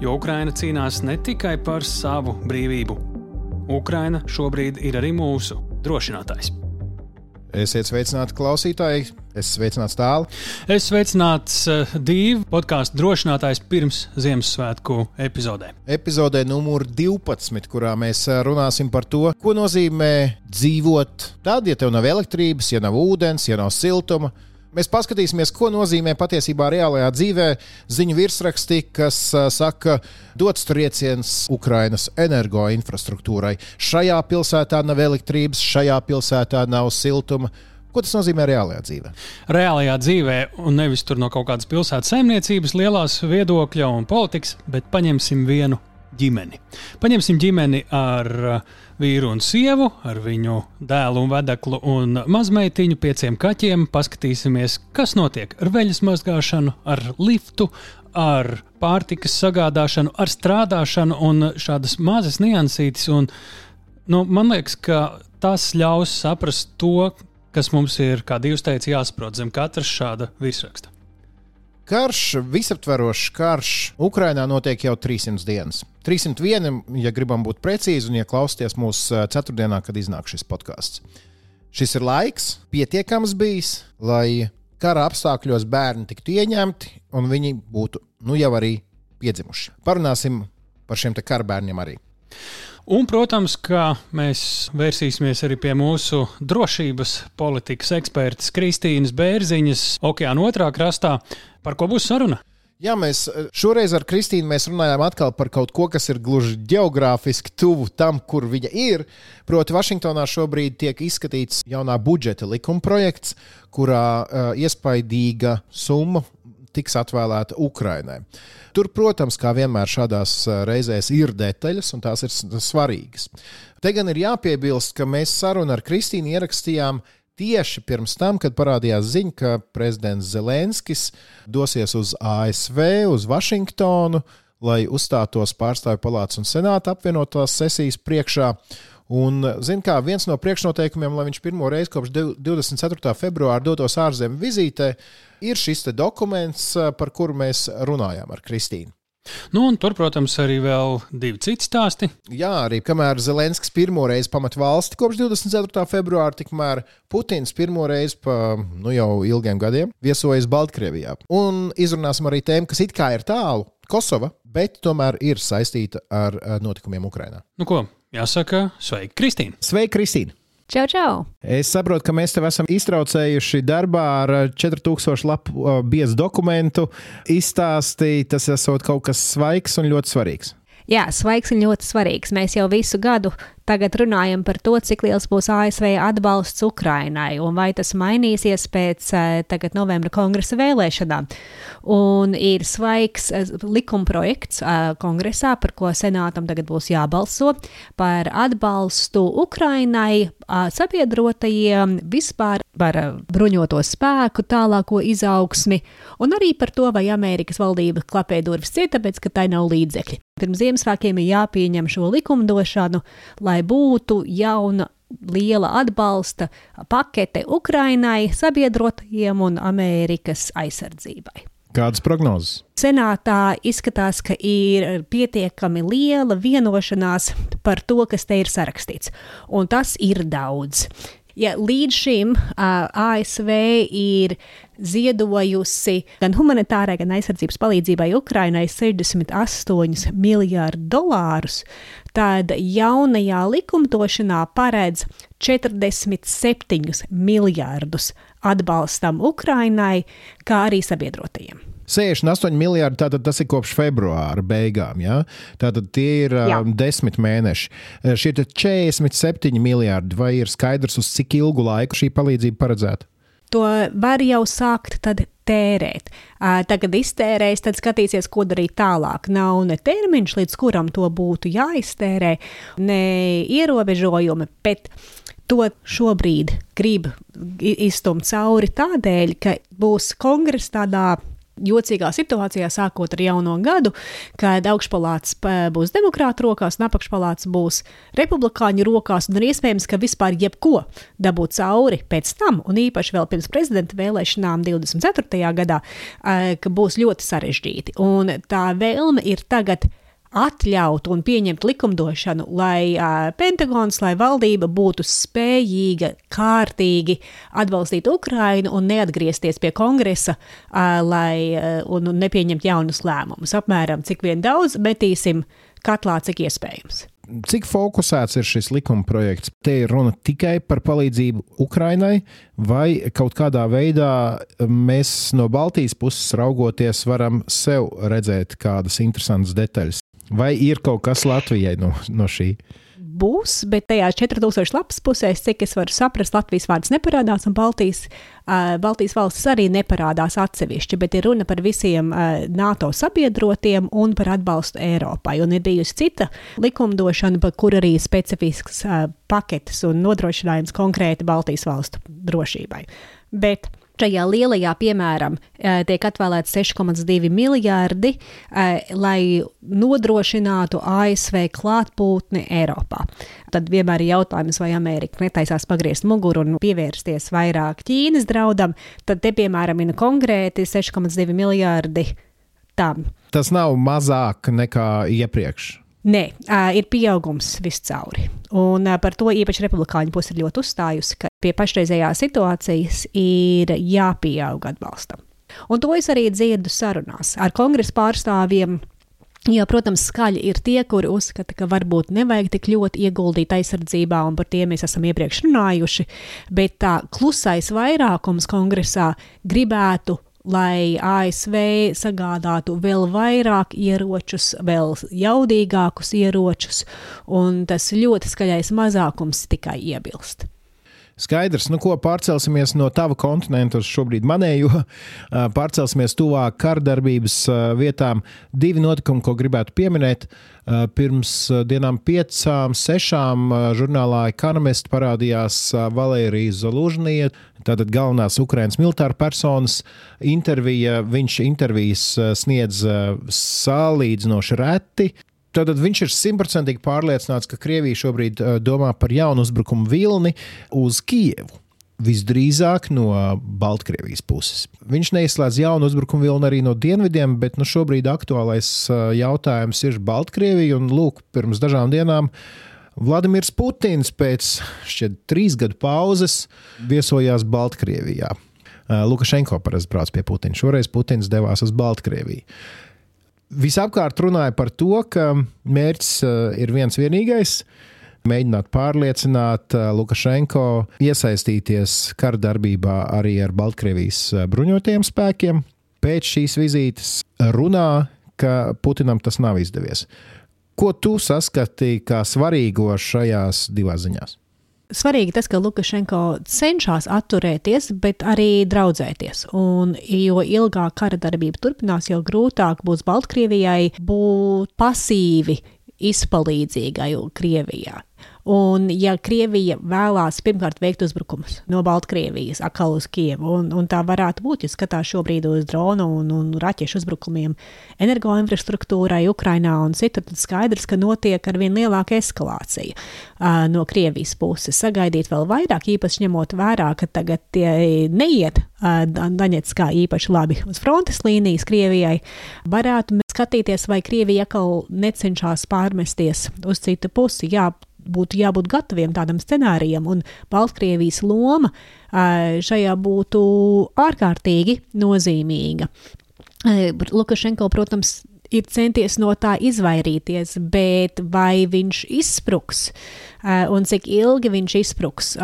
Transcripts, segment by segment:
jo Ukraina cīnās ne tikai par savu brīvību. Ukraina šobrīd ir arī mūsu drošinātājs. Esiet sveicināti klausītāji, es sveicināts tālu. Es sveicināts uh, divu podkāstu drošinātājs pirms Ziemassvētku epizodē. Epizodē numur 12, kurā mēs eh, runāsim par to, ko nozīmē dzīvot tad, ja tev nav elektrības, ja nav ūdens, ja nav siltuma, Mēs paskatīsimies, ko nozīmē patiesībā reālajā dzīvē ziņu virsraksti, kas saka, dots trieciens Ukrainas energoinfrastruktūrai. Šajā pilsētā nav elektrības, šajā pilsētā nav siltuma. Ko tas nozīmē reālajā dzīvē? Reālajā dzīvē, un nevis tur no kaut kādas pilsētas saimniecības, lielās viedokļa un politikas, bet paņemsim vienu ģimeni. Paņemsim ģimeni ar uh, vīru un sievu, ar viņu dēlu un vedeklu un mazmeitiņu, pieciem kaķiem. Paskatīsimies, kas notiek ar veļas mazgāšanu, ar liftu, ar pārtikas sagādāšanu, ar strādāšanu un šādas mazas niansītes. Un, nu, man liekas, ka tas ļaus saprast to, kas mums ir, kā Dievs teica, jāsaprot zem katras šāda virsraksta. Karš, visaptverošs karš Ukrainā notiek jau 300 dienas. 301, ja gribam būt precīzi, un ja klausāties mūsu ceturtdienā, kad iznāk šis podkāsts. Šis ir laiks, pietiekams bijis, lai kara apstākļos bērni tiktu ieņemti un viņi būtu nu jau arī piedzimuši. Parunāsim par šiem kara bērniem arī. Un, protams, ka mēs vērsīsimies arī pie mūsu drošības politikas ekspertas Kristīnas Bērziņas, okeāna otrā krastā. Par ko būs saruna? Jā, mēs šoreiz ar Kristīnu runājām par kaut ko, kas ir gluži geogrāfiski tuvu tam, kur viņa ir. Proti, Vašingtonā šobrīd tiek izskatīts jaunā budžeta likuma projekts, kurā uh, iespaidīga summa tiks atvēlēta Ukrainai. Tur, protams, kā vienmēr šādās reizēs ir detaļas, un tās ir svarīgas. Te gan ir jāpiebilst, ka mēs sarunu ar Kristīnu ierakstījām tieši pirms tam, kad parādījās ziņa, ka prezidents Zelenskis dosies uz ASV, uz Vašingtonu, lai uzstātos pārstāvju palātas un senāta apvienotās sesijas priekšā. Un, zin kā, viens no priekšnoteikumiem, lai viņš pirmo reizi kopš 24. februāra dotos ārzemju vizītē, ir šis dokuments, par kuru mēs runājām ar Kristīnu. Nu, tur, protams, arī vēl divi citi stāsti. Jā, arī kamēr Zelenskis pirmo reizi pamet valsti kopš 24. februāra, tikmēr Putins pirmo reizi pa nu, jau ilgiem gadiem viesojas Baltkrievijā. Un izrunāsim arī tēmu, kas it kā ir tālu - Kosova, bet tomēr ir saistīta ar notikumiem Ukrajinā. Nu, ko? Jāsaka, sveiki, Kristīna! Sveiki, Kristīna! Čau, čau! Es saprotu, ka mēs tev esam iztraucējuši darbā ar 4000 lapu biezu dokumentu. Izstāstīt, tas esot kaut kas svaigs un ļoti svarīgs. Jā, svaigs un ļoti svarīgs. Mēs jau visu gadu tagad runājam par to, cik liels būs ASV atbalsts Ukrainai un vai tas mainīsies pēc eh, tagad novembra kongresa vēlēšanām. Un ir svaigs eh, likumprojekts eh, kongresā, par ko senātam tagad būs jābalso par atbalstu Ukrainai sabiedrotajiem vispār par bruņoto spēku tālāko izaugsmi un arī par to, vai Amerikas valdība klapē durvis ciet, tāpēc, ka tai nav līdzekļi. Pirms Ziemassvētkiem ir jāpieņem šo likumdošanu, lai būtu jauna liela atbalsta pakete Ukrainai, sabiedrotajiem un Amerikas aizsardzībai. Kādas prognozes? Senātā izskatās, ka ir pietiekami liela vienošanās par to, kas te ir sarakstīts, un tas ir daudz. Ja līdz šim uh, ASV ir ziedojusi gan humanitārai, gan aizsardzības palīdzībai Ukrainai 68 miljārdu dolārus, tad jaunajā likumdošanā paredz 47 miljārdus atbalstam Ukrainai, kā arī sabiedrotajiem. 68 miljardi, tātad tas ir kopš februāra beigām. Ja? Tātad tie ir Jā. um, desmit mēneši. Šie 47 miljardi, vai ir skaidrs, uz cik ilgu laiku šī palīdzība paredzēta? to var jau sākt tērēt. Tagad iztērējis, tad skatīsies, ko darīt tālāk. Nav ne termiņš, līdz kuram to būtu jāiztērē, ne ierobežojumi, bet to šobrīd grib izstumt cauri tādēļ, ka būs kongress tādā jocīgā situācijā, sākot ar jauno gadu, kad augšpalāts būs demokrāta rokās un apakšpalāts būs republikāņu rokās, un ir iespējams, ka vispār jebko dabūt cauri pēc tam, un īpaši vēl pirms prezidenta vēlēšanām 24. gadā, ka būs ļoti sarežģīti. Un tā vēlme ir tagad atļaut un pieņemt likumdošanu, lai uh, Pentagons, lai valdība būtu spējīga kārtīgi atbalstīt Ukrainu un neatgriezties pie kongresa, uh, lai uh, un, un nepieņemt jaunus lēmumus. Apmēram cik vien daudz metīsim katlā, cik iespējams. Cik fokusēts ir šis likuma projekts? Te ir runa tikai par palīdzību Ukrainai, vai kaut kādā veidā mēs no Baltijas puses raugoties, varam sev redzēt kādas interesantas detaļas? Vai ir kaut kas Latvijai no, no šī? Būs, bet tajā 4000 lapas pusē, cik es varu saprast, Latvijas vārds neparādās, un Baltijas, uh, Baltijas valstis arī neparādās atsevišķi, bet ir runa par visiem uh, NATO sabiedrotiem un par atbalstu Eiropai. Un ir bijusi cita likumdošana, par kur arī specifisks uh, paketes un nodrošinājums konkrēti Baltijas valstu drošībai. Bet Šajā lielajā, piemēram, tiek atvēlēts 6,2 miljardi, lai nodrošinātu ASV klātbūtni Eiropā. Tad vienmēr ir jautājums, vai Amerika netaisās pagriezt muguru un pievērsties vairāk Ķīnas draudam. Tad te, piemēram, ir konkrēti 6,2 miljardi tam. Tas nav mazāk nekā iepriekš. Nē, ir pieaugums viscauri. Un par to īpaši republikāņu puse ir ļoti uzstājusi, ka pie pašreizējās situācijas ir jāpieaug atbalstam. Un to es arī dzirdu sarunās ar kongresa pārstāvjiem. Jā, protams, skaļi ir tie, kuri uzskata, ka varbūt nevajag tik ļoti ieguldīt aizsardzībā, un par tiem mēs esam iepriekš runājuši, bet tā klusais vairākums kongresā gribētu lai ASV sagādātu vēl vairāk ieročus, vēl jaudīgākus ieročus, un tas ļoti skaļais mazākums tikai iebilst. Skaidrs, nu ko pārcelsimies no tava kontinenta uz šobrīd manējo, pārcelsimies tuvāk kardarbības vietām. Divi notikumi, ko gribētu pieminēt. Pirms dienām piecām, sešām žurnālā Economist parādījās Valērija Zalūžnieta, tātad galvenās Ukrainas militāra personas intervija. Viņš intervijas sniedz salīdzinoši reti. Tātad viņš ir simtprocentīgi pārliecināts, ka Krievija šobrīd domā par jaunu uzbrukumu vilni uz Kijevu. Visdrīzāk no Baltkrievijas puses. Viņš neizslēdz jaunu uzbrukumu vilni arī no dienvidiem, bet nu, šobrīd aktuālais jautājums ir Baltkrievija. Un, lūk, pirms dažām dienām Vladimirs Putins pēc šķiet trīs gadu pauzes viesojās Baltkrievijā. Lukašenko parasti brauc pie Putina. Šoreiz Putins devās uz Baltkrieviju visapkārt runāja par to, ka mērķis eh, ir viens vienīgais. Mēģināt pārliecināt eh, Lukašenko iesaistīties kara darbībā arī ar Baltkrievijas eh, bruņotajiem spēkiem. Pēc šīs vizītes runā, ka Putinam tas nav izdevies. Ko tu saskati kā svarīgo šajās divās ziņās? Svarīgi tas, ka Lukašenko cenšas atturēties, bet arī draudzēties. Un, jo ilgāk kara darbība turpinās, jo grūtāk būs Baltkrievijai būt pasīvi izpalīdzīgai Krievijā. Un, ja Krievija vēlās pirmkārt veikt uzbrukumus no Baltkrievijas, atkal uz Kievu, un, un tā varētu būt, ja skatās šobrīd uz dronu un, un raķešu uzbrukumiem energoinfrastruktūrai Ukrainā un citur, tad skaidrs, ka notiek ar vien lielāka eskalācija uh, no Krievijas puses. Sagaidīt vēl vairāk, īpaši ņemot vērā, ka tagad tie neiet Daņetskā īpaši labi uz frontes līnijas Krievijai, varētu skatīties, vai Krievija atkal necenšas pārmesties uz citu pusi. Jā, būtu jābūt gataviem tādam scenārijam, un Baltkrievijas loma šajā būtu ārkārtīgi nozīmīga. Lukašenko, protams, ir centies no tā izvairīties, bet vai viņš izspruks un cik ilgi viņš izspruks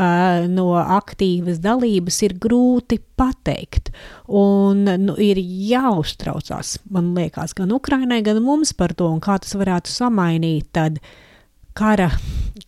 no aktīvas dalības, ir grūti pateikt. Un nu, ir jāuztraucās, man liekas, gan Ukrainai, gan mums par to, kā tas varētu samainīt tad kara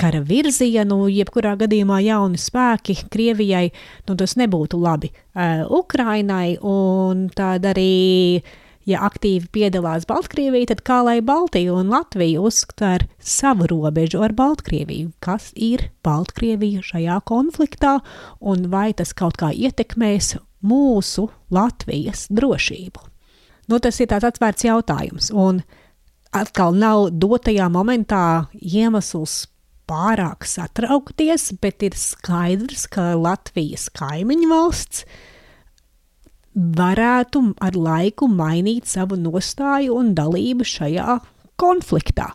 kara virzienu, jebkurā gadījumā jauni spēki Krievijai, nu, tas nebūtu labi uh, Ukrainai, un tad arī ja aktīvi piedalās Baltkrievija, tad kā lai Baltija un Latvija uztver savu robežu ar Baltkrieviju? Kas ir Baltkrievija šajā konfliktā, un vai tas kaut kā ietekmēs mūsu Latvijas drošību? Nu, tas ir tāds atvērts jautājums, un atkal nav dotajā momentā iemesls pārāk satraukties, bet ir skaidrs, ka Latvijas kaimiņu valsts varētu ar laiku mainīt savu nostāju un dalību šajā konfliktā.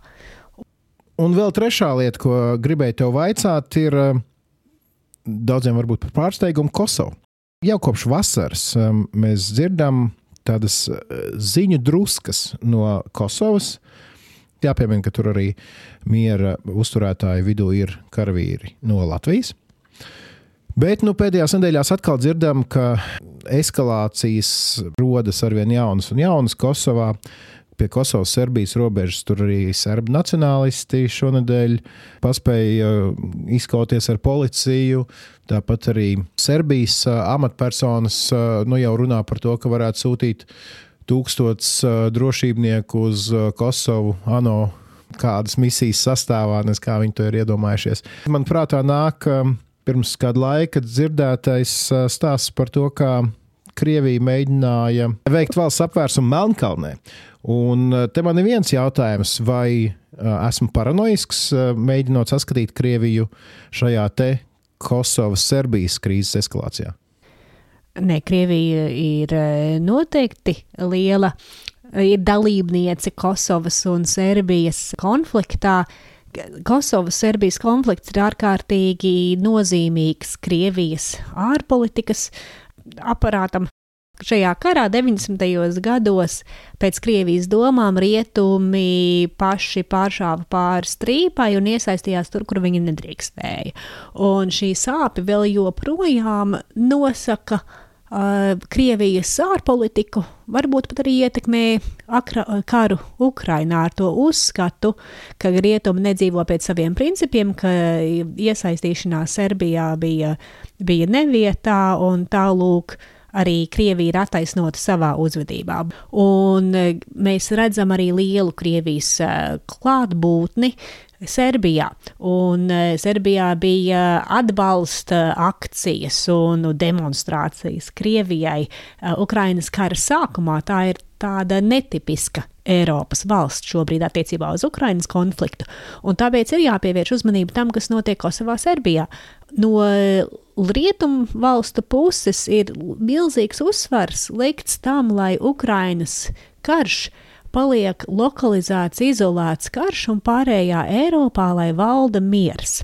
Un vēl trešā lieta, ko gribēju tev vaicāt, ir eh, daudziem varbūt par pārsteigumu Kosovu. Jau kopš vasaras eh, mēs dzirdam tādas eh, ziņu druskas no Kosovas. Jāpiemina, ka tur arī miera uzturētāju vidū ir karavīri no Latvijas. Bet nu, pēdējās nedēļās atkal dzirdam, ka eskalācijas rodas arvien jaunas un jaunas Kosovā. Pie Kosovas Serbijas robežas tur arī serbi nacionālisti šonadēļ paspēja izkauties ar policiju. Tāpat arī Serbijas amatpersonas nu, jau runā par to, ka varētu sūtīt tūkstots drošībnieku uz Kosovu, ANO kādas misijas sastāvā, nes kā viņi to ir iedomājušies. Man prātā nāk pirms kāda laika dzirdētais stāsts par to, kā Krievija mēģināja veikt valsts apvērsumu Melnkalnē. Un te man ir viens jautājums, vai esmu paranoisks, mēģinot saskatīt Krieviju šajā te Kosovas Serbijas krīzes eskalācijā? Nē, Krievija ir noteikti liela, ir dalībniece Kosovas un Serbijas konfliktā. Kosovas-Serbijas konflikts ir ārkārtīgi nozīmīgs Krievijas ārpolitikas aparātam. Šajā karā 90. gados pēc Krievijas domām rietumi paši pāršāva pāri strīpai un iesaistījās tur, kur viņi nedrīkstēja. Un šī sāpe vēl joprojām nosaka Krievijas ārpolitiku, varbūt pat arī ietekmē akra, karu Ukrainā ar to uzskatu, ka rietumi nedzīvo pēc saviem principiem, ka iesaistīšanās Serbijā bija, bija nevietā un tālūk arī Krievija ir attaisnota savā uzvedībā. Un e, mēs redzam arī lielu Krievijas klātbūtni. Serbijā. Un e, Serbijā bija atbalsta akcijas un demonstrācijas Krievijai Ukrainas kara sākumā. Tā ir tāda netipiska Eiropas valsts šobrīd attiecībā uz Ukrainas konfliktu. Un tāpēc ir jāpievērš uzmanība tam, kas notiek Kosovā, Serbijā. No rietumu valstu puses ir milzīgs uzsvars likts tam, lai Ukrainas karš paliek lokalizēts, izolēts karš, un pārējā Eiropā, lai valda miers.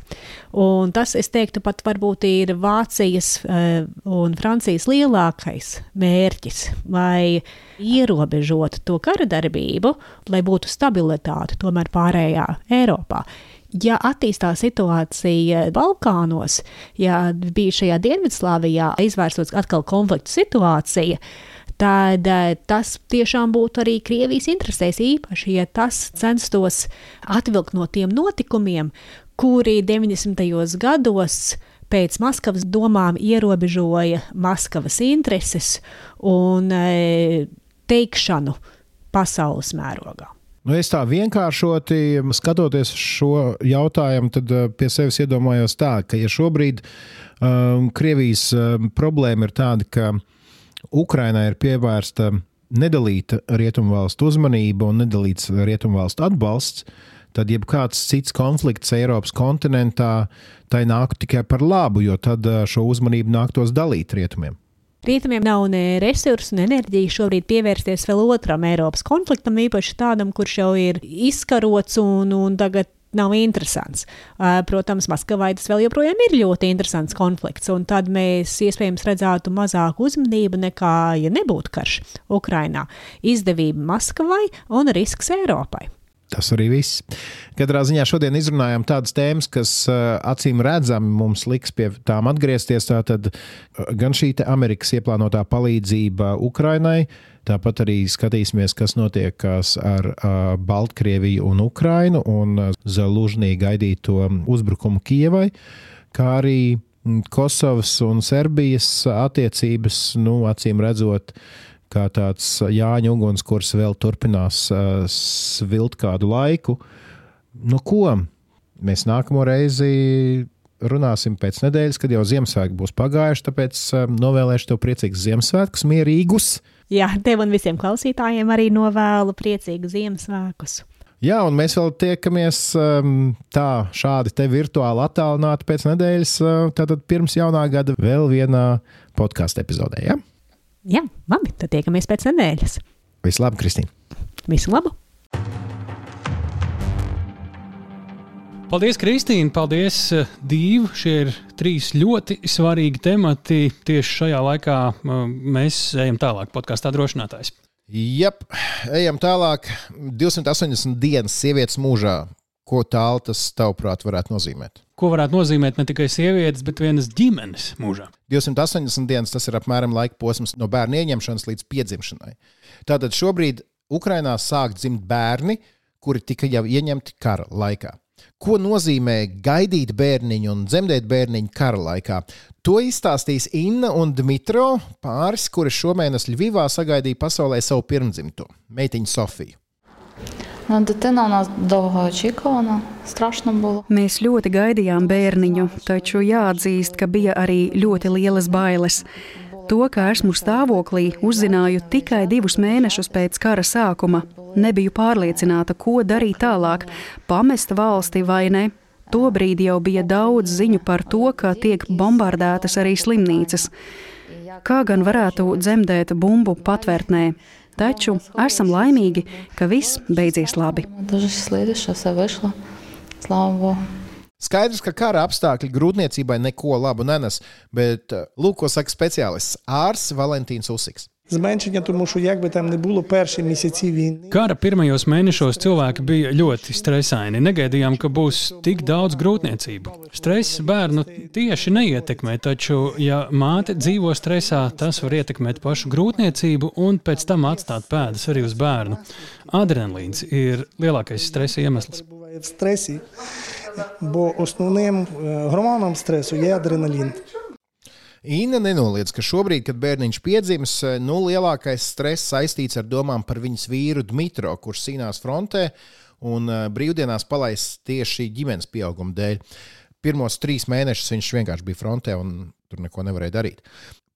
Un tas, es teiktu, pat varbūt ir Vācijas uh, un Francijas lielākais mērķis, lai ierobežotu to kara darbību, lai būtu stabilitāte tomēr pārējā Eiropā ja attīstās situācija Balkānos, ja bija šajā Dienvidslāvijā izvērstos atkal konflikta situācija, tad eh, tas tiešām būtu arī Krievijas interesēs, īpaši, ja tas censtos atvilkt no tiem notikumiem, kuri 90. gados pēc Maskavas domām ierobežoja Maskavas intereses un e, teikšanu pasaules mērogā. Nu, es tā vienkāršoti skatoties šo jautājumu, tad eh, pie sevis iedomājos tā, ka ja šobrīd um, Krievijas um, problēma ir tāda, ka Ukrainai ir pievērsta nedalīta rietumvalstu uzmanība un nedalīts rietumvalstu atbalsts, tad jebkāds cits konflikts Eiropas kontinentā tai nāktu tikai par labu, jo tad šo uzmanību nāktos dalīt rietumiem. Rietumiem nav ne resursu, ne enerģiju šobrīd pievērsties vēl otram Eiropas konfliktam, īpaši tādam, kurš jau ir izkarots un, un tagad nav interesants. Protams, Maskavai tas vēl joprojām ir ļoti interesants konflikts, un tad mēs iespējams redzētu mazāku uzmanību nekā, ja nebūtu karš Ukrainā. Izdevība Maskavai un risks Eiropai. Tas arī viss. Katrā ziņā šodien izrunājām tādas tēmas, kas uh, acīm redzami mums liks pie tām atgriezties. Tātad uh, gan šī Amerikas ieplānotā palīdzība Ukrainai, tāpat arī skatīsimies, kas notiek ar uh, Baltkrieviju un Ukrainu un Zelūžnī gaidīto uzbrukumu Kievai, kā arī mm, Kosovas un Serbijas attiecības, nu, acīm redzot, kā tāds Jāņa ugunskurs vēl turpinās svilt kādu laiku. Nu, ko? Mēs nākamo reizi runāsim pēc nedēļas, kad jau Ziemassvētki būs pagājuši. Tāpēc novēlēšu tev priecīgus Ziemassvētkus, mierīgus. Jā, tev un visiem klausītājiem arī novēlu priecīgus Ziemassvētkus. Jā, un mēs vēl tiekamies um, tā, šādi te virtuāli attālināti pēc nedēļas, uh, tātad pirms jaunā gada vēl vienā podkāstu epizodē. Ja? Jā, labi, tad tiekamies pēc nedēļas. Visu labu, Kristīne! Visu labu! Paldies, Kristīne! Paldies, eh, Dīva! Šie ir trīs ļoti svarīgi temati. Tieši šajā laikā eh, mēs ejam tālāk, podkāstā drošinātājs. Jā, ejam tālāk. 280 dienas sievietes mūžā. Ko tālu tas, tavuprāt, varētu nozīmēt? Ko varētu nozīmēt ne tikai sievietes, bet vienas ģimenes mūžā? 280 dienas tas ir apmēram laika posms no bērna ieņemšanas līdz piedzimšanai. Tātad šobrīd Ukrainā sāk dzimt bērni, kuri tika jau ieņemti kara laikā. Ko nozīmē gaidīt bērniņu un dzemdēt bērniņu kara laikā? To izstāstīs Inna un Dmitro, pāris, kuri šomēnes Ļuvivā sagaidīja pasaulē savu pirmdzimto, meitiņu Sofiju. Nu, Дитина у нас довго очікувана, страшно було. Mēs ļoti gaidījām bērniņu, taču jāatzīst, ka bija arī ļoti lielas bailes. To, ka esmu stāvoklī, uzzināju tikai divus mēnešus pēc kara sākuma. Nebiju pārliecināta, ko darīt tālāk, pamest valsti vai ne. Tobrīd jau bija daudz ziņu par to, ka tiek bombardētas arī slimnīcas. Kā gan varētu dzemdēt bumbu patvērtnē? Taču esam laimīgi, ka viss beidzies labi. Skaidrs, ka kara apstākļi grūtniecībai neko labu nenes, bet lūk, ko saka speciālists ārsts Valentīns Usiks. Зменшення, тому що як би там не було перші місяці війни. Kara pirmajos mēnešos cilvēki bija ļoti stresaini. Negaidījām, ka būs tik daudz grūtniecību. Stress bērnu tieši neietekmē, taču, ja māte dzīvo stresā, tas var ietekmēt pašu grūtniecību un pēc tam atstāt pēdas arī uz bērnu. Adrenalīns ir lielākais stresa iemesls. В стресі, бо основним гормоном стресу є адреналін. Inna nenoliedz, ka šobrīd, kad bērniņš piedzimis, nu, lielākais stress saistīts ar domām par viņas vīru Dmitro, kurš cīnās frontē un eh, brīvdienās palaists tieši ģimenes pieauguma dēļ. Pirmos trīs mēnešus viņš vienkārši bija frontē un tur neko nevarēja darīt.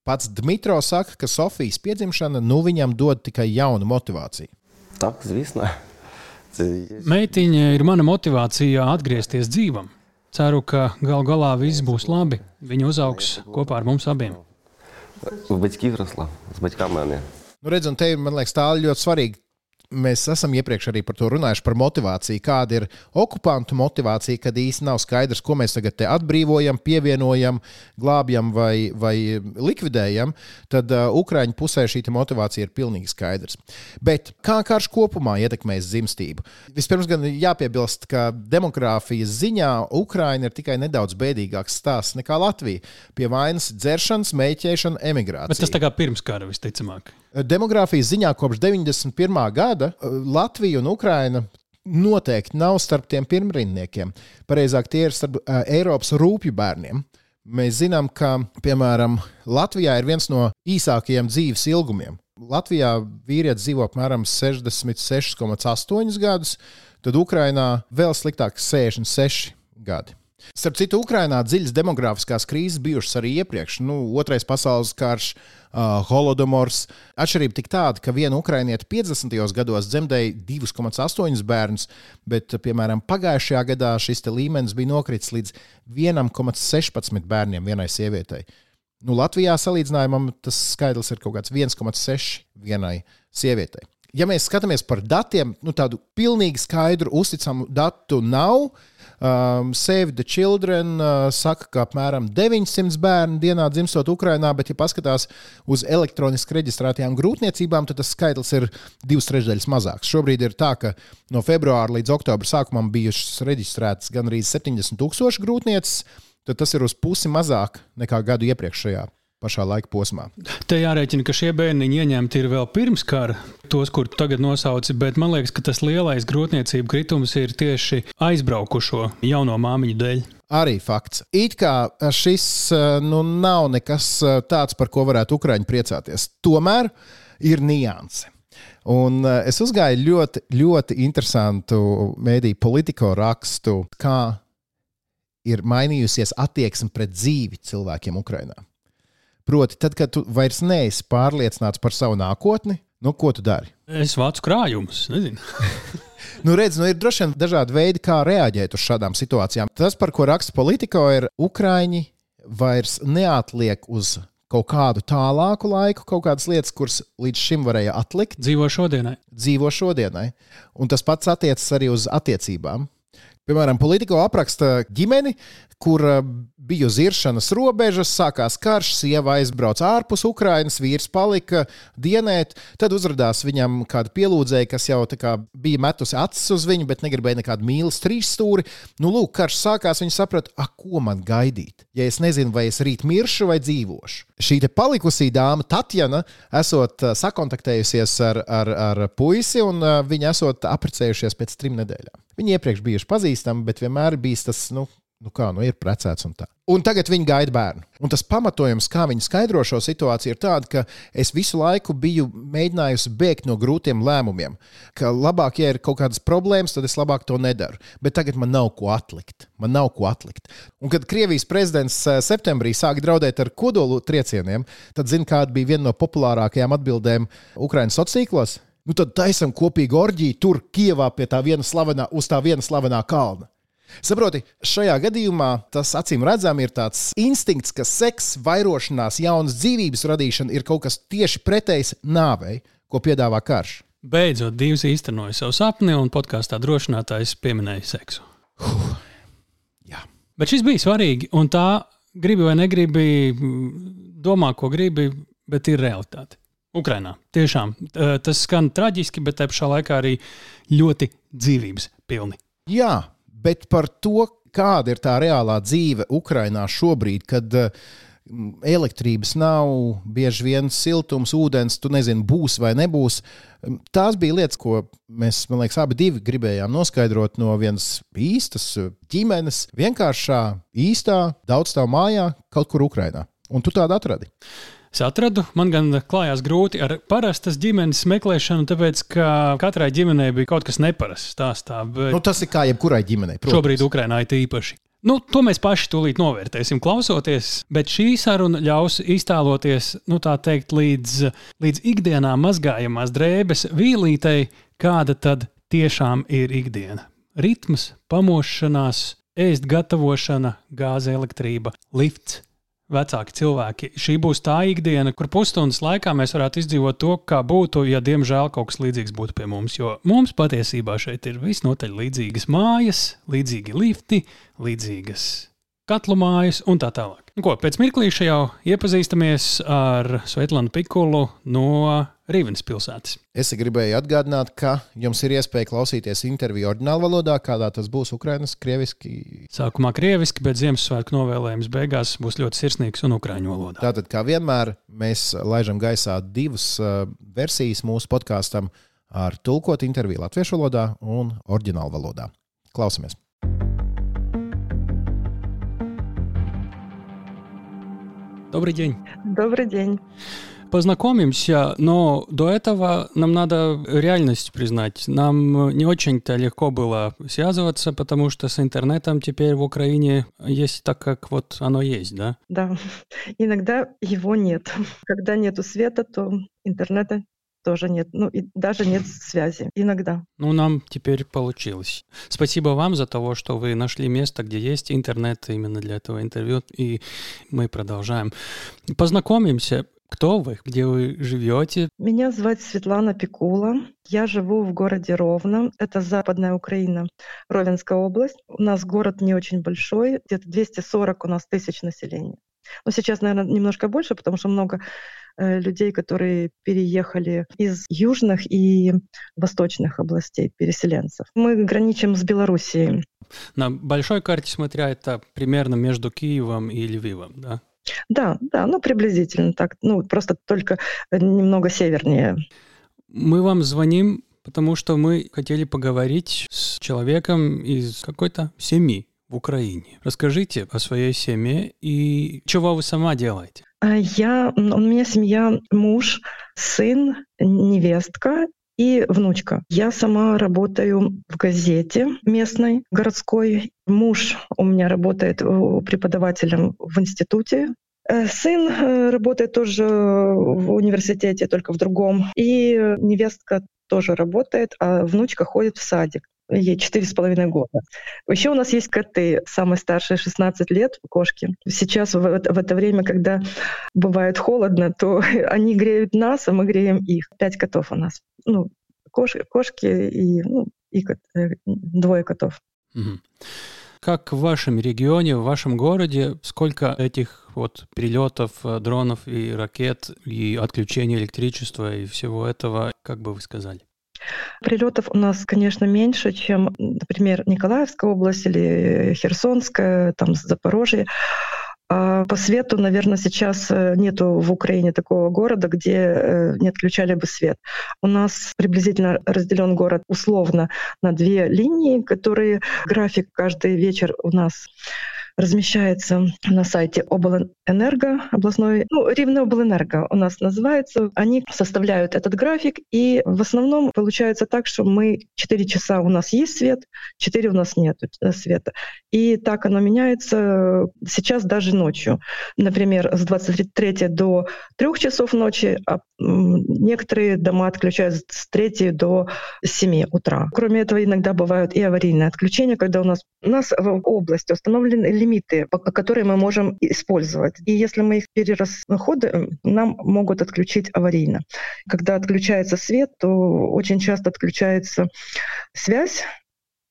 Pats Dmitro saka, ka Sofijas piedzimšana nu viņam dod tikai jaunu motivāciju. Tā, zvīsnē. Meitiņa ir mana motivācija atgriezties dzīvam. Ceru, ka gal galā viss būs labi. Viņa uzaugs kopā ar mums abiem. Uz baģķiem rasla, uz baģķiem mēnē. Nu, redziet, te man liekas, tā ir ļoti svarīga Mēs esam iepriekš arī par to runājuši, par motivāciju. Kāda ir okupantu motivācija, kad īstenībā nav skaidrs, ko mēs tagad atbrīvojam, pievienojam, glābjam vai, vai likvidējam. Tad uh, Ukrāņu pusē šī motivācija ir pilnīgi skaidrs. Bet kā karš kopumā ietekmēs dzimstību? Vispirms gan jāpiebilst, ka demogrāfijas ziņā Ukrāņa ir tikai nedaudz bēdīgāks stāsts nekā Latvija. Pie vainas dzeršanas, mēķēšana, emigrācija. Bet tas tā kā pirms kara visticamāk. Demogrāfijas ziņā kopš 91. gada uh, Latvija un Ukraina noteikti nav starp tiem pirmrindniekiem. Pareizāk, tie ir starp uh, Eiropas rūpju bērniem. Mēs zinām, ka, piemēram, Latvijā ir viens no īsākajiem dzīves ilgumiem. Latvijā vīrietis dzīvo apmēram 66,8 gadus, tad Ukrainā vēl sliktāk - 66 gadi. Starp citu, Ukrainā dziļas demogrāfiskās krīzes bijušas arī iepriekš. Nu, Otrais pasaules karš, uh, holodomors. Atšķirība tik tāda, ka viena ukrainieta 50. gados dzemdēja 2,8 bērnus, bet, piemēram, pagājušajā gadā šis līmenis bija nokritis līdz 1,16 bērniem vienai sievietei. Nu, Latvijā salīdzinājumam tas skaitlis ir kaut kāds 1,6 vienai sievietei. Ja mēs skatāmies par datiem, nu, tādu pilnīgi skaidru, uzticamu datu nav. Um, Save the Children uh, saka, ka apmēram 900 bērnu dienā dzimstot Ukrajinā, bet, ja paskatās uz elektroniski reģistrētajām grūtniecībām, tad tas skaitlis ir divas trešdaļas mazāks. Šobrīd ir tā, ka no februāra līdz oktobra sākumam bijušas reģistrētas gandrīz 70 tūkstoši grūtnieces, tad tas ir uz pusi mazāk nekā gadu iepriekšējā pašā laika posmā. Te jārēķina, ka šie bērniņi ieņemti ir vēl pirms kara, tos, kurus tagad nosauci, bet man liekas, ka tas lielais grūtniecību kritums ir tieši aizbraukušo jauno māmiņu dēļ. Arī fakts. It kā šis nu, nav nekas tāds, par ko varētu Ukrāņi priecāties. Tomēr ir nianse. Un es uzgāju ļoti, ļoti interesantu mēdīju politiko rakstu, kā ir mainījusies attieksme pret dzīvi cilvēkiem Ukrajinā. Proti, tad, kad tu vairs neesi pārliecināts par savu nākotni, nu, ko tu dari? Es vācu krājumus, nezinu. nu, redz, nu, ir droši vien dažādi veidi, kā reaģēt uz šādām situācijām. Tas, par ko raksta politikā, ir Ukrāņi vairs neatliek uz kaut kādu tālāku laiku, kaut kādas lietas, kuras līdz šim varēja atlikt. Dzīvo šodienai. Dzīvo šodienai. Un tas pats attiecas arī uz attiecībām. Piemēram, politiko apraksta ģimeni, kur eh, bija uz iršanas robežas, sākās karš, sieva aizbrauca ārpus Ukrainas, vīrs palika dienēt. Tad uzrādījās viņam kāda pielūdzēja, kas jau bija metusi acis uz viņu, bet negribēja nekādu mīlestības trīsstūri. Nu, lūk, karš sākās, viņi saprata, ah, ko man gaidīt. Ja es nezinu, vai es rīt miršu vai dzīvošu. Šī palikusī dāma, Tatjana, esot eh, sakontaktējusies ar, ar, ar puisi, un eh, viņi esot apprecējušies pēc trim nedēļām. Viņi iepriekš bijuši pazīstami, bet vienmēr bijis tas, nu, nu kā, nu ir precēts un tā. Un tagad viņi gaida bērnu. Un tas pamatojums, kā viņi skaidro šo situāciju, ir tāds, ka es visu laiku biju mēģinājusi bēgt no grūtiem lēmumiem. Ka labāk, ja ir kaut kādas problēmas, tad es labāk to nedaru. Bet tagad man nav ko atlikt. Man nav ko atlikt. Un kad Krievijas prezidents eh, septembrī sāka draudēt ar kodolu triecieniem, tad zina, kāda bija viena no populārākajām atbildēm Ukraiņas sociālos tīklos. Nu tad taisam kopīgu orģiju tur, Kievā, pie tā viena slavenā, uz tā viena slavenā kalna. Saproti, šajā gadījumā tas acīm redzami ir tāds instinkts, ka seks, vairošanās, jaunas dzīvības radīšana ir kaut kas tieši pretējs nāvei, ko piedāvā karš. Beidzot, divas īstenoja savu sapni, un podkāstā drošinātājs pieminēja seksu. Huh. Jā. Bet šis bija svarīgi, un tā gribi vai negribi, domā, ko gribi, bet ir realitāte. Ukrainā. Tiešām tas skan traģiski, bet te pašā laikā arī ļoti dzīvības pilni. Jā, bet par to, kāda ir tā reālā dzīve Ukrainā šobrīd, kad elektrības nav, bieži vien siltums, ūdens, tu nezini, būs vai nebūs. Tās bija lietas, ko mēs, man liekas, abi gribējām noskaidrot no vienas īstas ģimenes, vienkāršā, īstā, daudzstāvu mājā, kaut kur Ukrainā. Un tu tādu atradi. Es atradu, man gan klājās grūti ar parastas ģimenes meklēšanu, tāpēc ka katrai ģimenei bija kaut kas neparasts stāstā. Bet... Nu, tas ir kā jebkurai ģimenei. Protams. Šobrīd Ukrainā ir īpaši. Nu, to mēs paši tūlīt novērtēsim, klausoties, bet šī saruna ļaus iztēloties, nu, tā teikt, līdz, līdz ikdienā mazgājamās drēbes vīlītei, kāda tad tiešām ir ikdiena. Ritms, pamošanās, ēst gatavošana, gāze, elektrība, lifts vecāki cilvēki. Šī būs tā ikdiena, kur pusstundas laikā mēs varētu izdzīvot to, kā būtu, ja diemžēl kaut kas līdzīgs būtu pie mums. Jo mums patiesībā šeit ir visnotaļ līdzīgas mājas, līdzīgi lifti, līdzīgas katlu mājas un tā tālāk. Nu, ko, pēc mirklīša jau iepazīstamies ar Svetlanu Pikulu no Rīvenes pilsētas. Es gribēju atgādināt, ka jums ir iespēja klausīties interviju oriģinālā valodā, kādā tas būs Ukraiņas, krieviski. Sākumā krieviski, bet Ziemassvētku novēlējums beigās būs ļoti sirsnīgs un ukrāņu valodā. Tātad, kā vienmēr, mēs laižam gaisā divas uh, versijas mūsu podkāstam ar tulkot interviju latviešu valodā un oriģinālu valodā. Klausamies! Добрый день. Добрый день. Познакомимся, но до этого нам надо реальность признать. Нам не очень-то легко было связываться, потому что с интернетом теперь в Украине есть так, как вот оно есть, да? Да, иногда его нет. Когда нету света, то интернета тоже нет. Ну, и даже нет связи. Иногда. Ну, нам теперь получилось. Спасибо вам за то, что вы нашли место, где есть интернет именно для этого интервью, и мы продолжаем. Познакомимся. Кто вы? Где вы живете? Меня зовут Светлана Пикула. Я живу в городе Ровно. Это западная Украина, Ровенская область. У нас город не очень большой, где-то 240 у нас тысяч населения. Но сейчас, наверное, немножко больше, потому что много людей, которые переехали из южных и восточных областей, переселенцев. Мы граничим с Белоруссией. На большой карте смотря, это примерно между Киевом и Львивом, да? Да, да, ну приблизительно так. Ну, просто только немного севернее. Мы вам звоним, потому что мы хотели поговорить с человеком из какой-то семьи в Украине. Расскажите о своей семье и чего вы сама делаете? А я, у меня семья, муж, сын, невестка и внучка. Я сама работаю в газете местной, городской. Муж у меня работает преподавателем в институте. Э, сын э, работает тоже в университете, только в другом. И невестка тоже работает, а внучка ходит в садик ей четыре с половиной года. Еще у нас есть коты, самый старший 16 лет, кошки. Сейчас в, в это время, когда бывает холодно, то они греют нас, а мы греем их. Пять котов у нас. Ну, кош, кошки и, ну, и кот, э, двое котов. Как в вашем регионе, в вашем городе, сколько этих вот перелетов э, дронов и ракет, и отключения электричества и всего этого, как бы вы сказали? Прилетов у нас, конечно, меньше, чем, например, Николаевская область или Херсонская, там Запорожье. А по свету, наверное, сейчас э, нету в Украине такого города, где э, не отключали бы свет. У нас приблизительно разделен город условно на две линии, которые график каждый вечер у нас размещается на сайте облэнерго, областной, ну, Рівне у нас называется. Они составляют этот график, и в основном получается так, что мы 4 часа у нас есть свет, 4 у нас нет э, света. И так оно меняется сейчас даже ночью. Например, с 23 до 3 часов ночи, а некоторые дома отключают с 3 до 7 утра. Кроме этого, иногда бывают и аварийные отключения, когда у нас, у нас в области установлены лимиты, которые мы можем использовать. И если мы их перерасходуем, нам могут отключить аварийно. Когда отключается свет, то очень часто отключается связь,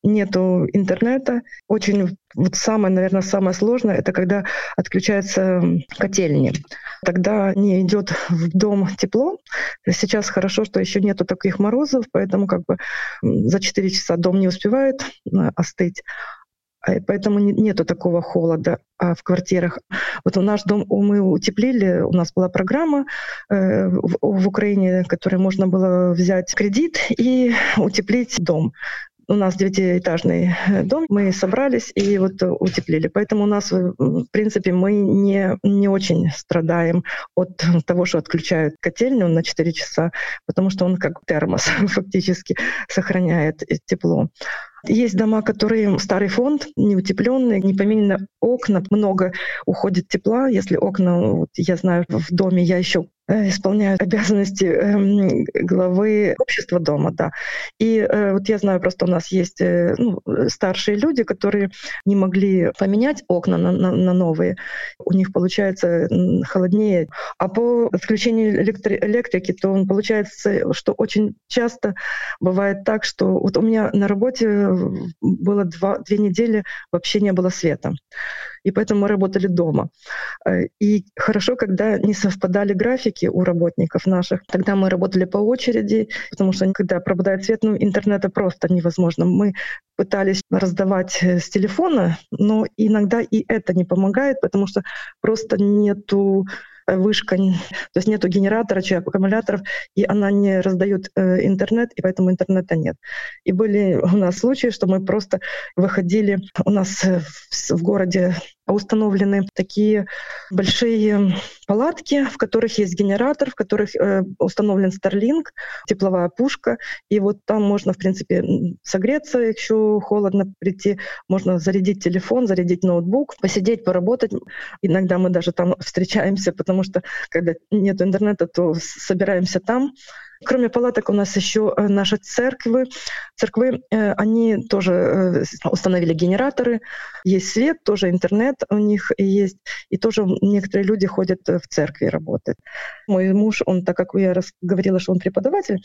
нету интернета. Очень вот самое, наверное, самое сложное это когда отключаются котельни. Тогда не идет в дом тепло. Сейчас хорошо, что еще нету таких морозов, поэтому как бы за 4 часа дом не успевает э, остыть. А, поэтому нету такого холода а в квартирах. Вот у наш дом мы утеплили, у нас была программа э, в, в Украине, которой можно было взять кредит и утеплить дом у нас девятиэтажный э, дом, мы собрались и вот утеплили. Поэтому у нас, э, в принципе, мы не, не очень страдаем от того, что отключают котельню на 4 часа, потому что он как термос фактически сохраняет тепло. Есть дома, которые старый фонд, не утепленные, не поменены окна, много уходит тепла. Если окна, вот я знаю, в доме я еще э, исполняют обязанности э, главы общества дома, да. И э, вот я знаю, просто у нас есть э, ну, старшие люди, которые не могли поменять окна на, на, на новые. У них получается холоднее. А по отключению электри- электрики, то получается, что очень часто бывает так, что вот у меня на работе было два, две недели вообще не было света. И поэтому мы работали дома. Э, и хорошо, когда не совпадали графики у работников наших. Тогда мы работали по очереди, потому что когда пропадает свет, ну, интернета просто невозможно. Мы пытались раздавать э, с телефона, но иногда и это не помогает, потому что просто нету вышка, то есть нету генератора, аккумуляторов, и она не раздает э, интернет, и поэтому интернета нет. И были у нас случаи, что мы просто выходили, у нас в, в городе установлены такие большие палатки, в которых есть генератор, в которых э, установлен Starlink, тепловая пушка, и вот там можно, в принципе, согреться, еще холодно прийти, можно зарядить телефон, зарядить ноутбук, посидеть, поработать. Иногда мы даже там встречаемся, потому что когда нет интернета, то собираемся там, Кроме палаток у нас еще э, наши церкви. Церкви, э, они тоже э, установили генераторы, есть свет, тоже интернет у них есть, и тоже некоторые люди ходят в церкви работать. Мой муж, он, так как я говорила, что он преподаватель,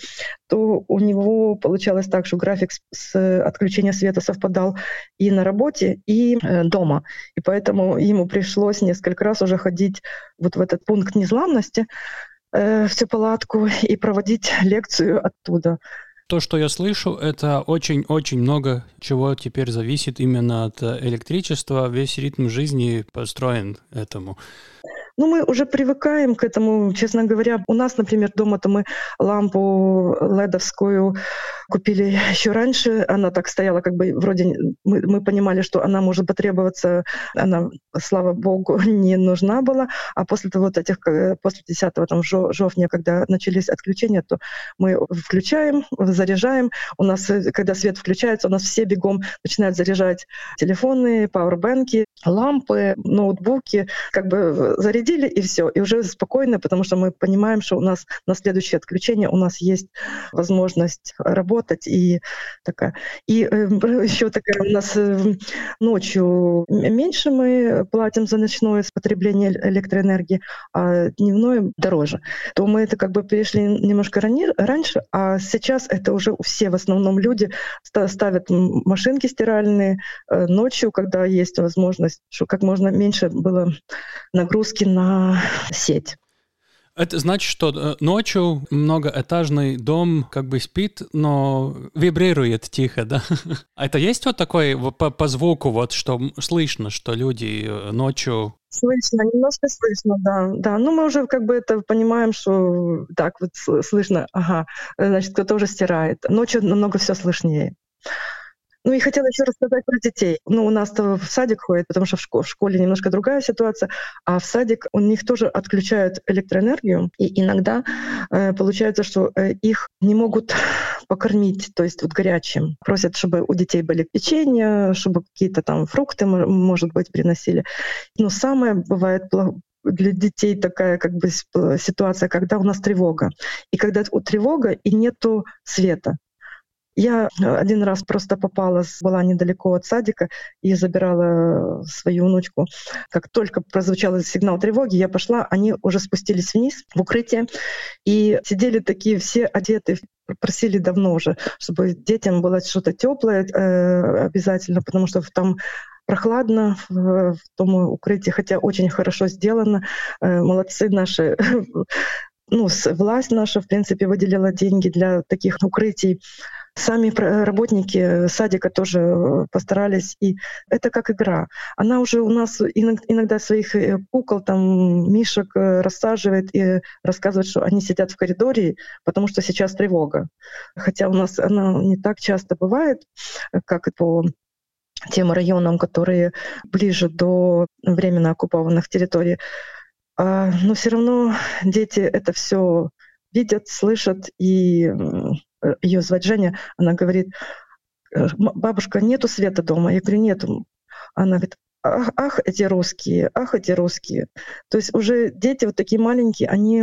то у него получалось так, что график с отключения света совпадал и на работе, и дома. И поэтому ему пришлось несколько раз уже ходить вот в этот пункт незламности, э, всю палатку и проводить лекцию оттуда. То, что я слышу, это очень-очень много чего теперь зависит именно от электричества. Весь ритм жизни построен этому. Ну, мы уже привыкаем к этому, честно говоря. У нас, например, дома-то мы лампу ледовскую купили еще раньше. Она так стояла, как бы вроде мы, мы понимали, что она может потребоваться. Она, слава богу, не нужна была. А после того, вот этих, э, после 10 там, жовтня, когда начались отключения, то мы включаем, заряжаем. У нас, э, когда свет включается, у нас все бегом начинают заряжать телефоны, пауэрбэнки, лампы, ноутбуки, как бы зарядить зарядили, и все. И уже спокойно, потому что мы понимаем, что у нас на следующее отключение у нас есть возможность работать. И, такая. и э, еще такая у нас э, ночью меньше мы платим за ночное потребление электроэнергии, а дневное дороже. То мы это как бы перешли немножко рани- раньше, а сейчас это уже все в основном люди ставят машинки стиральные э, ночью, когда есть возможность, что как можно меньше было нагрузки на сеть. Это значит, что э, ночью многоэтажный дом как бы спит, но вибрирует тихо, да? А это есть вот такой по, по звуку, вот что слышно, что люди э, ночью Слышно, немножко слышно, да, да. Ну, мы уже как бы это понимаем, что так вот слышно, ага, значит, кто-то уже стирает. Ночью намного все слышнее. Ну и хотела еще рассказать про детей. Ну, у нас-то в садик ходит, потому что в, школе, в школе немножко другая ситуация, а в садик у них тоже отключают электроэнергию, и иногда э, получается, что э, их не могут покормить, то есть вот горячим. Просят, чтобы у детей были печенье, чтобы какие-то там фрукты, может быть, приносили. Но самое бывает для детей такая как бы ситуация, когда у нас тревога. И когда у тревога и нету света. Я э, один раз просто попала, была недалеко от садика и забирала свою внучку. Как только прозвучал сигнал тревоги, я пошла, они уже спустились вниз в укрытие и сидели такие все одеты, просили давно уже, чтобы детям было что-то теплое э, обязательно, потому что там прохладно в, в том укрытии, хотя очень хорошо сделано. Э, молодцы наши ну, власть наша, в принципе, выделила деньги для таких укрытий. Сами работники садика тоже э, постарались. И это как игра. Она уже у нас иногда своих э, кукол, там, мишек э, рассаживает и рассказывает, что они сидят в коридоре, потому что сейчас тревога. Хотя у нас она не так часто бывает, как по тем районам, которые ближе до временно оккупованных территорий. А, но все равно дети это все видят, слышат, и ее звать Женя, она говорит, «Э, бабушка, нету света дома? Я говорю, нету. Она говорит, ах, ах, эти русские, ах, эти русские. То есть уже дети вот такие маленькие, они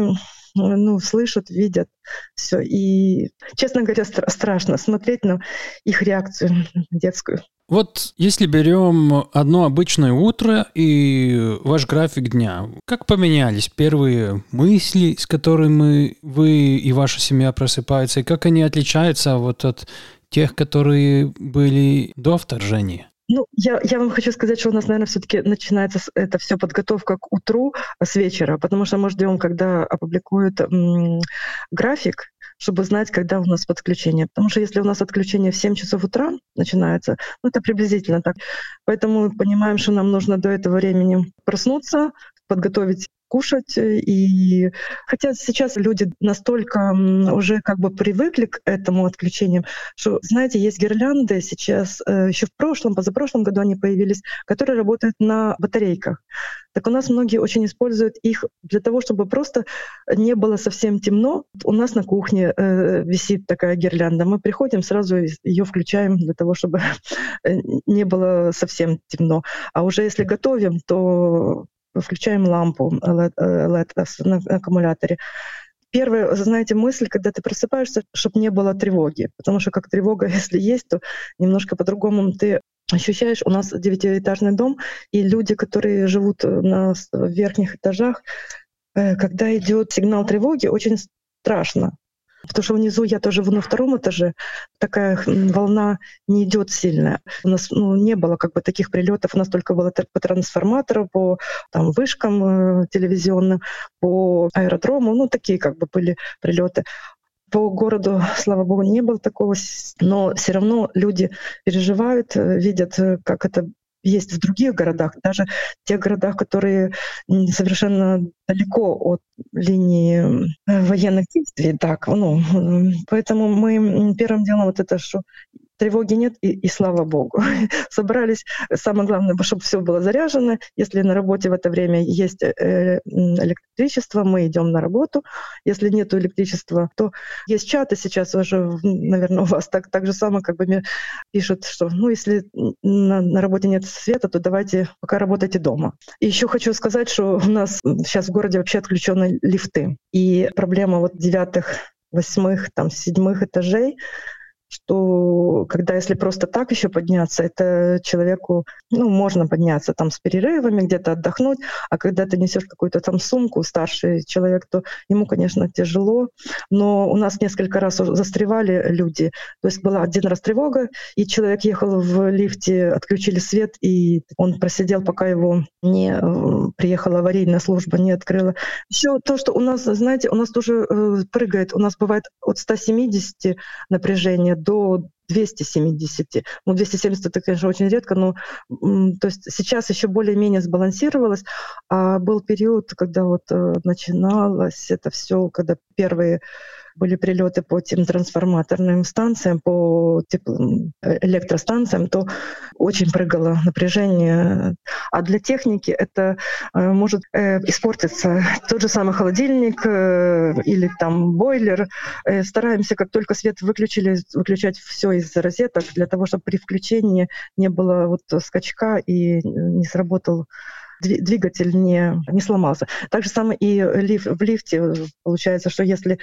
ну, слышат, видят все. И, честно говоря, стра- страшно смотреть на их реакцию детскую. Вот если берем одно обычное утро и ваш график дня, как поменялись первые мысли, с которыми вы и ваша семья просыпаются, и как они отличаются вот от тех, которые были до вторжения? Ну, я, я вам хочу сказать, что у нас, наверное, все-таки начинается это все подготовка к утру а, с вечера, потому что мы ждем, когда опубликуют м- график, чтобы знать, когда у нас подключение. Потому что если у нас отключение в 7 часов утра начинается, ну это приблизительно так. Поэтому мы понимаем, что нам нужно до этого времени проснуться, подготовить кушать. Э, и хотя сейчас люди настолько уже как бы привыкли к этому отключению, что, знаете, есть гирлянды сейчас, э, еще в прошлом, позапрошлом году они появились, которые работают на батарейках. Так у нас многие очень используют их для того, чтобы просто не было совсем темно. У нас на кухне э, висит такая гирлянда. Мы приходим, сразу ее включаем для того, чтобы не было совсем темно. А уже если готовим, то включаем лампу LED, LED на аккумуляторе. первая, знаете, мысль, когда ты просыпаешься, чтобы не было тревоги. Потому что как тревога, если есть, то немножко по-другому ты ощущаешь, у нас девятиэтажный дом, и люди, которые живут на верхних этажах, э, когда идет сигнал тревоги, очень страшно. Потому что внизу я тоже на втором этаже, такая волна не идет сильная. У нас ну, не было как бы таких прилетов, у нас только было по трансформатору, по там, вышкам э, телевизионным, по аэродрому, ну такие как бы были прилеты. По городу, слава богу, не было такого, но все равно люди переживают, э, видят, э, как это есть в других городах, даже в тех городах, которые совершенно далеко от линии э, военных действий. Так, ну, поэтому мы первым делом вот это, что тревоги нет, и, и слава богу. Собрались, самое главное, чтобы все было заряжено. Если на работе в это время есть э, электричество, мы идем на работу. Если нет электричества, то есть чаты сейчас уже, наверное, у вас так, так же самое, как бы мне пишут, что ну, если на, на работе нет света, то давайте пока работайте дома. И еще хочу сказать, что у нас сейчас в городе вообще отключены лифты. И проблема вот девятых восьмых, там, седьмых этажей что когда если просто так еще подняться, это человеку, ну, можно подняться там с перерывами, где-то отдохнуть, а когда ты несешь какую-то там сумку, старший человек, то ему, конечно, тяжело. Но у нас несколько раз застревали люди. То есть была один раз тревога, и человек ехал в лифте, отключили свет, и он просидел, пока его не э, приехала аварийная служба, не открыла. Еще то, что у нас, знаете, у нас тоже э, прыгает, у нас бывает от 170 напряжения до 270. Ну, 270 это, конечно, очень редко, но то есть сейчас еще более-менее сбалансировалось. А был период, когда вот э, начиналось это все, когда первые были прилеты по тем трансформаторным станциям, по электростанциям, то очень прыгало напряжение. А для техники это э, может э, испортиться. Тот же самый холодильник э, или там бойлер. Стараемся, как только свет выключили, выключать все из розеток для того, чтобы при включении не было вот скачка и не сработал двигатель не, не сломался. Так же самое и лиф, в лифте получается, что если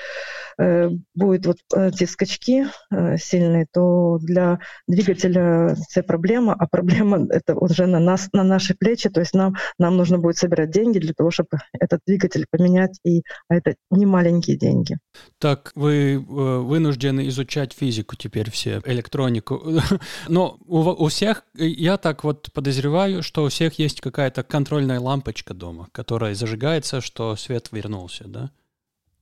э, будут вот эти скачки э, сильные, то для двигателя это проблема, а проблема это уже на нас, на наши плечи, то есть нам, нам нужно будет собирать деньги для того, чтобы этот двигатель поменять, и а это не маленькие деньги. Так, вы э, вынуждены изучать физику теперь все, электронику. Но у, у всех, я так вот подозреваю, что у всех есть какая-то контроль контрольная лампочка дома, которая зажигается, что свет вернулся, да?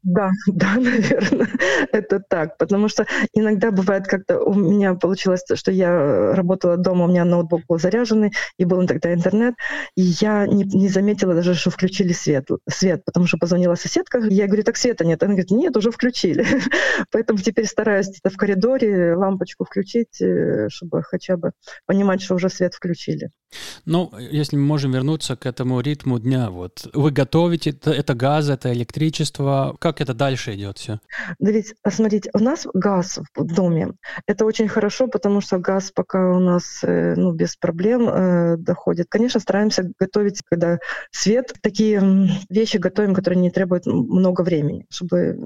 Да, да, наверное, это так, потому что иногда бывает как-то у меня получилось, что я работала дома, у меня ноутбук был заряженный, и был тогда интернет, и я не, не заметила даже, что включили свет, свет, потому что позвонила соседка, я говорю, так света нет, она говорит, нет, уже включили, поэтому теперь стараюсь где-то в коридоре лампочку включить, э, чтобы хотя бы понимать, что уже свет включили. Ну, если мы можем вернуться к этому ритму дня, вот. Вы готовите, это, это газ, это электричество, как это дальше идет все? Да ведь, смотрите, у нас газ в доме, это очень хорошо, потому что газ пока у нас э, ну, без проблем э, доходит. Конечно, стараемся готовить, когда свет, такие вещи готовим, которые не требуют много времени, чтобы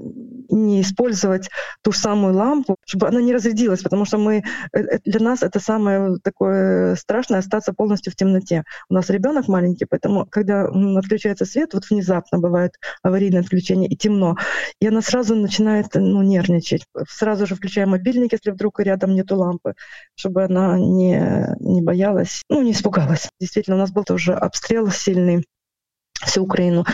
не использовать ту же самую лампу, чтобы она не разрядилась, потому что мы, э, для нас это самое такое страшное, остаться полностью в темноте. У нас ребенок маленький, поэтому, когда отключается свет, вот внезапно бывает аварийное отключение и темно, и она сразу начинает ну, нервничать. Сразу же включаем мобильник, если вдруг рядом нету лампы, чтобы она не, не боялась, ну, не испугалась. Действительно, у нас был тоже обстрел сильный всю Украину.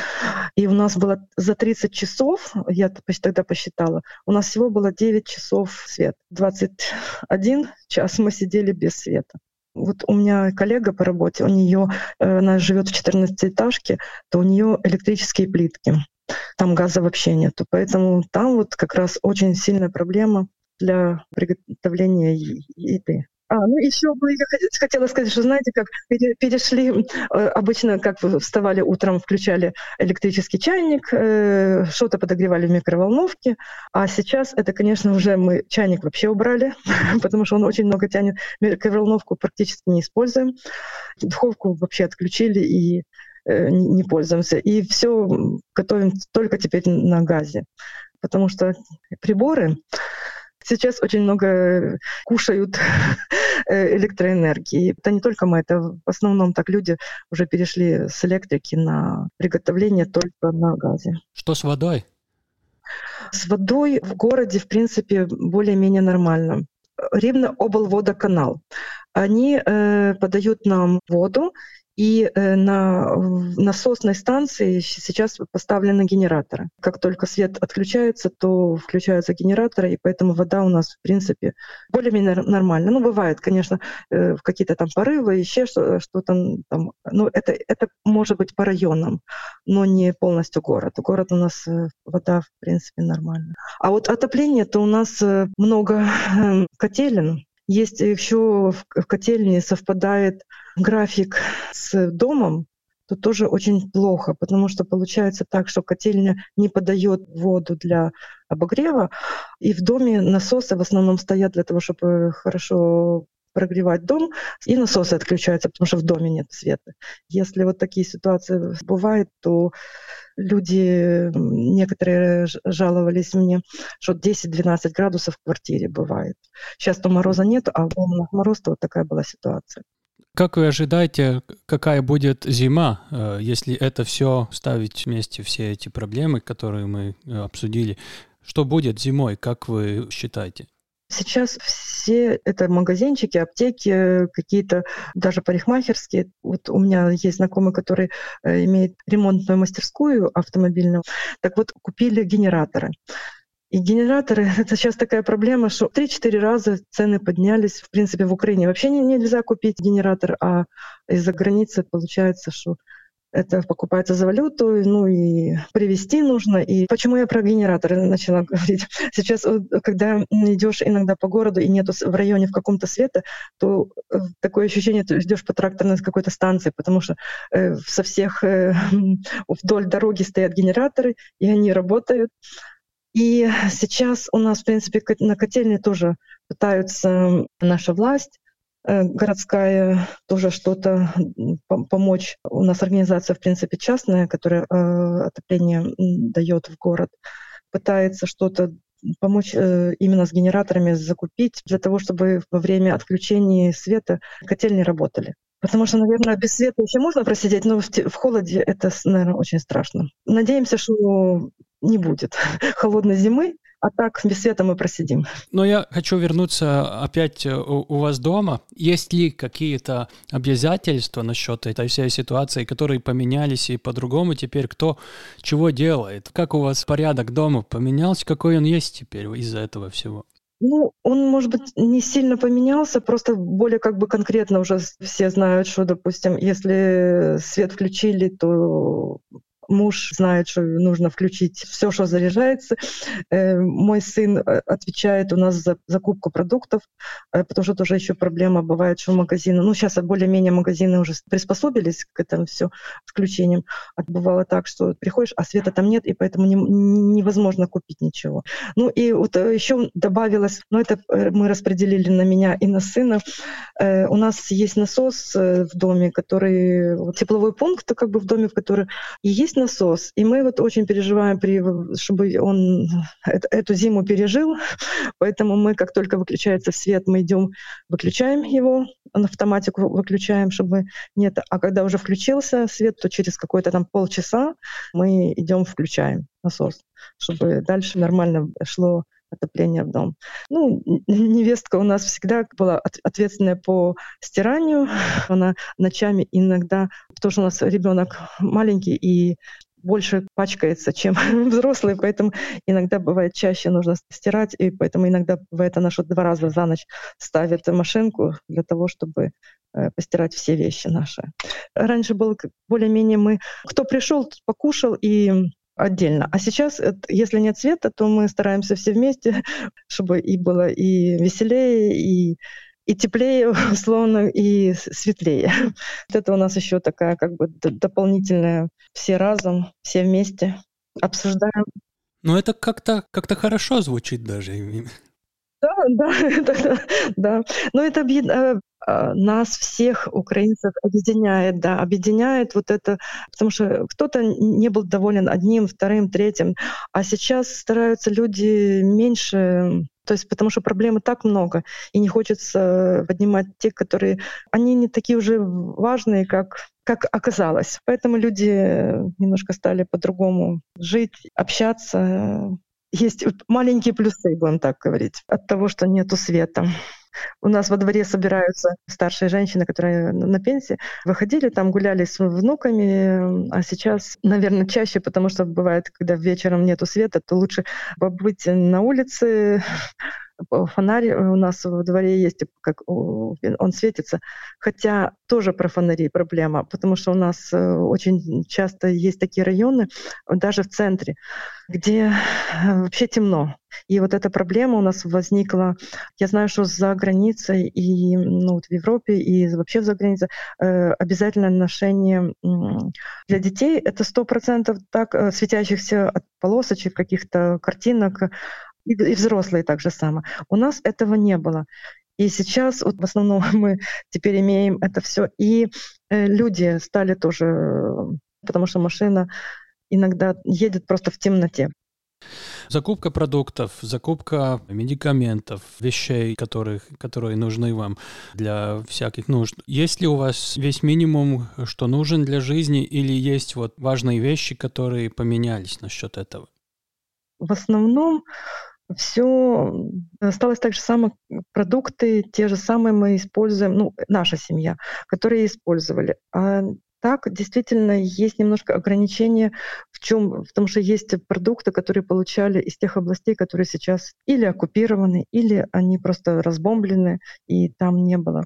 И у нас было за 30 часов, я тогда посчитала, у нас всего было 9 часов свет. 21 час мы сидели без света. Вот у меня коллега по работе, у нее, э, она живет в 14-этажке, то у нее электрические плитки. Там газа вообще нету. Поэтому там вот как раз очень сильная проблема для приготовления еды. А, ну еще бы я хотела сказать, что знаете, как перешли, э, обычно как вставали утром, включали электрический чайник, э, что-то подогревали в микроволновке, а сейчас это, конечно, уже мы чайник вообще убрали, потому что он очень много тянет, микроволновку практически не используем, духовку вообще отключили и не пользуемся. И все готовим только теперь на газе. Потому что приборы сейчас очень много кушают электроэнергии. Это не только мы, это в основном так люди уже перешли с электрики на приготовление только на газе. Что с водой? С водой в городе, в принципе, более-менее нормально. Ривно облводоканал. Они э, подают нам воду, и э, на насосной станции сейчас поставлены генераторы. Как только свет отключается, то включаются генераторы, и поэтому вода у нас, в принципе, более-менее нормально. Ну, бывает, конечно, э, какие-то там порывы, еще что-то там. Ну, это, это может быть по районам, но не полностью город. Город у нас э, вода, в принципе, нормальная. А вот отопление, то у нас много котелен, есть еще в котельне совпадает график с домом, то тоже очень плохо, потому что получается так, что котельня не подает воду для обогрева, и в доме насосы в основном стоят для того, чтобы хорошо прогревать дом, и насосы отключаются, потому что в доме нет света. Если вот такие ситуации бывают, то люди, некоторые жаловались мне, что 10-12 градусов в квартире бывает. Сейчас то мороза нет, а в мороз то вот такая была ситуация. Как вы ожидаете, какая будет зима, э, если это все ставить вместе, все эти проблемы, которые мы э, обсудили? Что будет зимой, как вы считаете? Сейчас все это магазинчики, аптеки, какие-то даже парикмахерские. Вот у меня есть знакомый, который э, имеет ремонтную мастерскую автомобильную. Так вот, купили генераторы. И генераторы — это сейчас такая проблема, что 3-4 раза цены поднялись. В принципе, в Украине вообще нельзя купить генератор, а из-за границы получается, что это покупается за валюту, ну и привезти нужно. И почему я про генераторы начала говорить? Сейчас, когда идешь иногда по городу и нету в районе в каком-то света, то э, такое ощущение, ты идешь по тракторной какой-то станции, потому что э, со всех э, вдоль дороги стоят генераторы, и они работают. И сейчас у нас, в принципе, на котельне тоже пытаются наша власть Э, городская тоже что-то помочь. У нас организация, в принципе, частная, которая э, отопление дает в город, пытается что-то помочь э, именно с генераторами закупить для того, чтобы во время отключения света котельни работали. Потому что, наверное, без света еще можно просидеть, но в холоде это, наверное, очень страшно. Надеемся, что не будет холодной зимы, а так без света мы просидим. Но я хочу вернуться опять э, у, у вас дома. Есть ли какие-то обязательства насчет этой всей ситуации, которые поменялись и по-другому теперь кто чего делает? Как у вас порядок дома поменялся? Какой он есть теперь из-за этого всего? Ну, он, может быть, не сильно поменялся, просто более как бы конкретно уже все знают, что, допустим, если свет включили, то муж знает, что нужно включить все, что заряжается. Э, мой сын э, отвечает у нас за закупку продуктов, э, потому что тоже еще проблема бывает, что магазины, ну сейчас более-менее магазины уже приспособились к этому все включениям. А бывало так, что приходишь, а света там нет, и поэтому не, невозможно купить ничего. Ну и вот еще добавилось, ну это мы распределили на меня и на сына. У нас есть насос в доме, который тепловой пункт, как бы в доме, в который и есть насос, и мы вот очень переживаем, при, чтобы он эту зиму пережил, поэтому мы, как только выключается свет, мы идем, выключаем его, на автоматику выключаем, чтобы нет, а когда уже включился свет, то через какое-то там полчаса мы идем, включаем насос, чтобы дальше нормально шло отопление в дом. Ну, невестка у нас всегда была ответственная по стиранию. Она ночами иногда, потому что у нас ребенок маленький и больше пачкается, чем взрослый, поэтому иногда бывает чаще нужно стирать, и поэтому иногда бывает она что два раза за ночь ставит машинку для того, чтобы э, постирать все вещи наши. Раньше было более-менее мы, кто пришел, покушал и отдельно. А сейчас, если нет света, то мы стараемся все вместе, чтобы и было и веселее, и и теплее, условно, и светлее. Вот это у нас еще такая как бы дополнительная все разом, все вместе обсуждаем. Ну это как-то как хорошо звучит даже. Да, да, это, да. Но это объединяет э, нас всех украинцев объединяет, да, объединяет вот это, потому что кто-то не был доволен одним, вторым, третьим, а сейчас стараются люди меньше то есть потому что проблемы так много, и не хочется поднимать те, которые... Они не такие уже важные, как как оказалось. Поэтому люди немножко стали по-другому жить, общаться. Есть маленькие плюсы, будем так говорить, от того, что нету света. У нас во дворе собираются старшие женщины, которые на пенсии. Выходили там, гуляли с внуками, а сейчас, наверное, чаще, потому что бывает, когда вечером нету света, то лучше побыть на улице, фонарь у нас во дворе есть, как он светится. Хотя тоже про фонари проблема, потому что у нас э, очень часто есть такие районы, даже в центре, где э, вообще темно. И вот эта проблема у нас возникла, я знаю, что за границей и ну, вот в Европе, и вообще за границей э, обязательное ношение для детей. Это сто процентов так э, светящихся от полосочек, каких-то картинок, и, и взрослые так же само. У нас этого не было. И сейчас вот в основном мы теперь имеем это все. И э, люди стали тоже, потому что машина иногда едет просто в темноте. Закупка продуктов, закупка медикаментов, вещей, которых, которые нужны вам для всяких нужд. Есть ли у вас весь минимум, что нужен для жизни, или есть вот важные вещи, которые поменялись насчет этого? В основном все осталось так же самое, продукты те же самые мы используем, ну, наша семья, которые использовали. А так действительно есть немножко ограничения в чем, в том, что есть продукты, которые получали из тех областей, которые сейчас или оккупированы, или они просто разбомблены, и там не было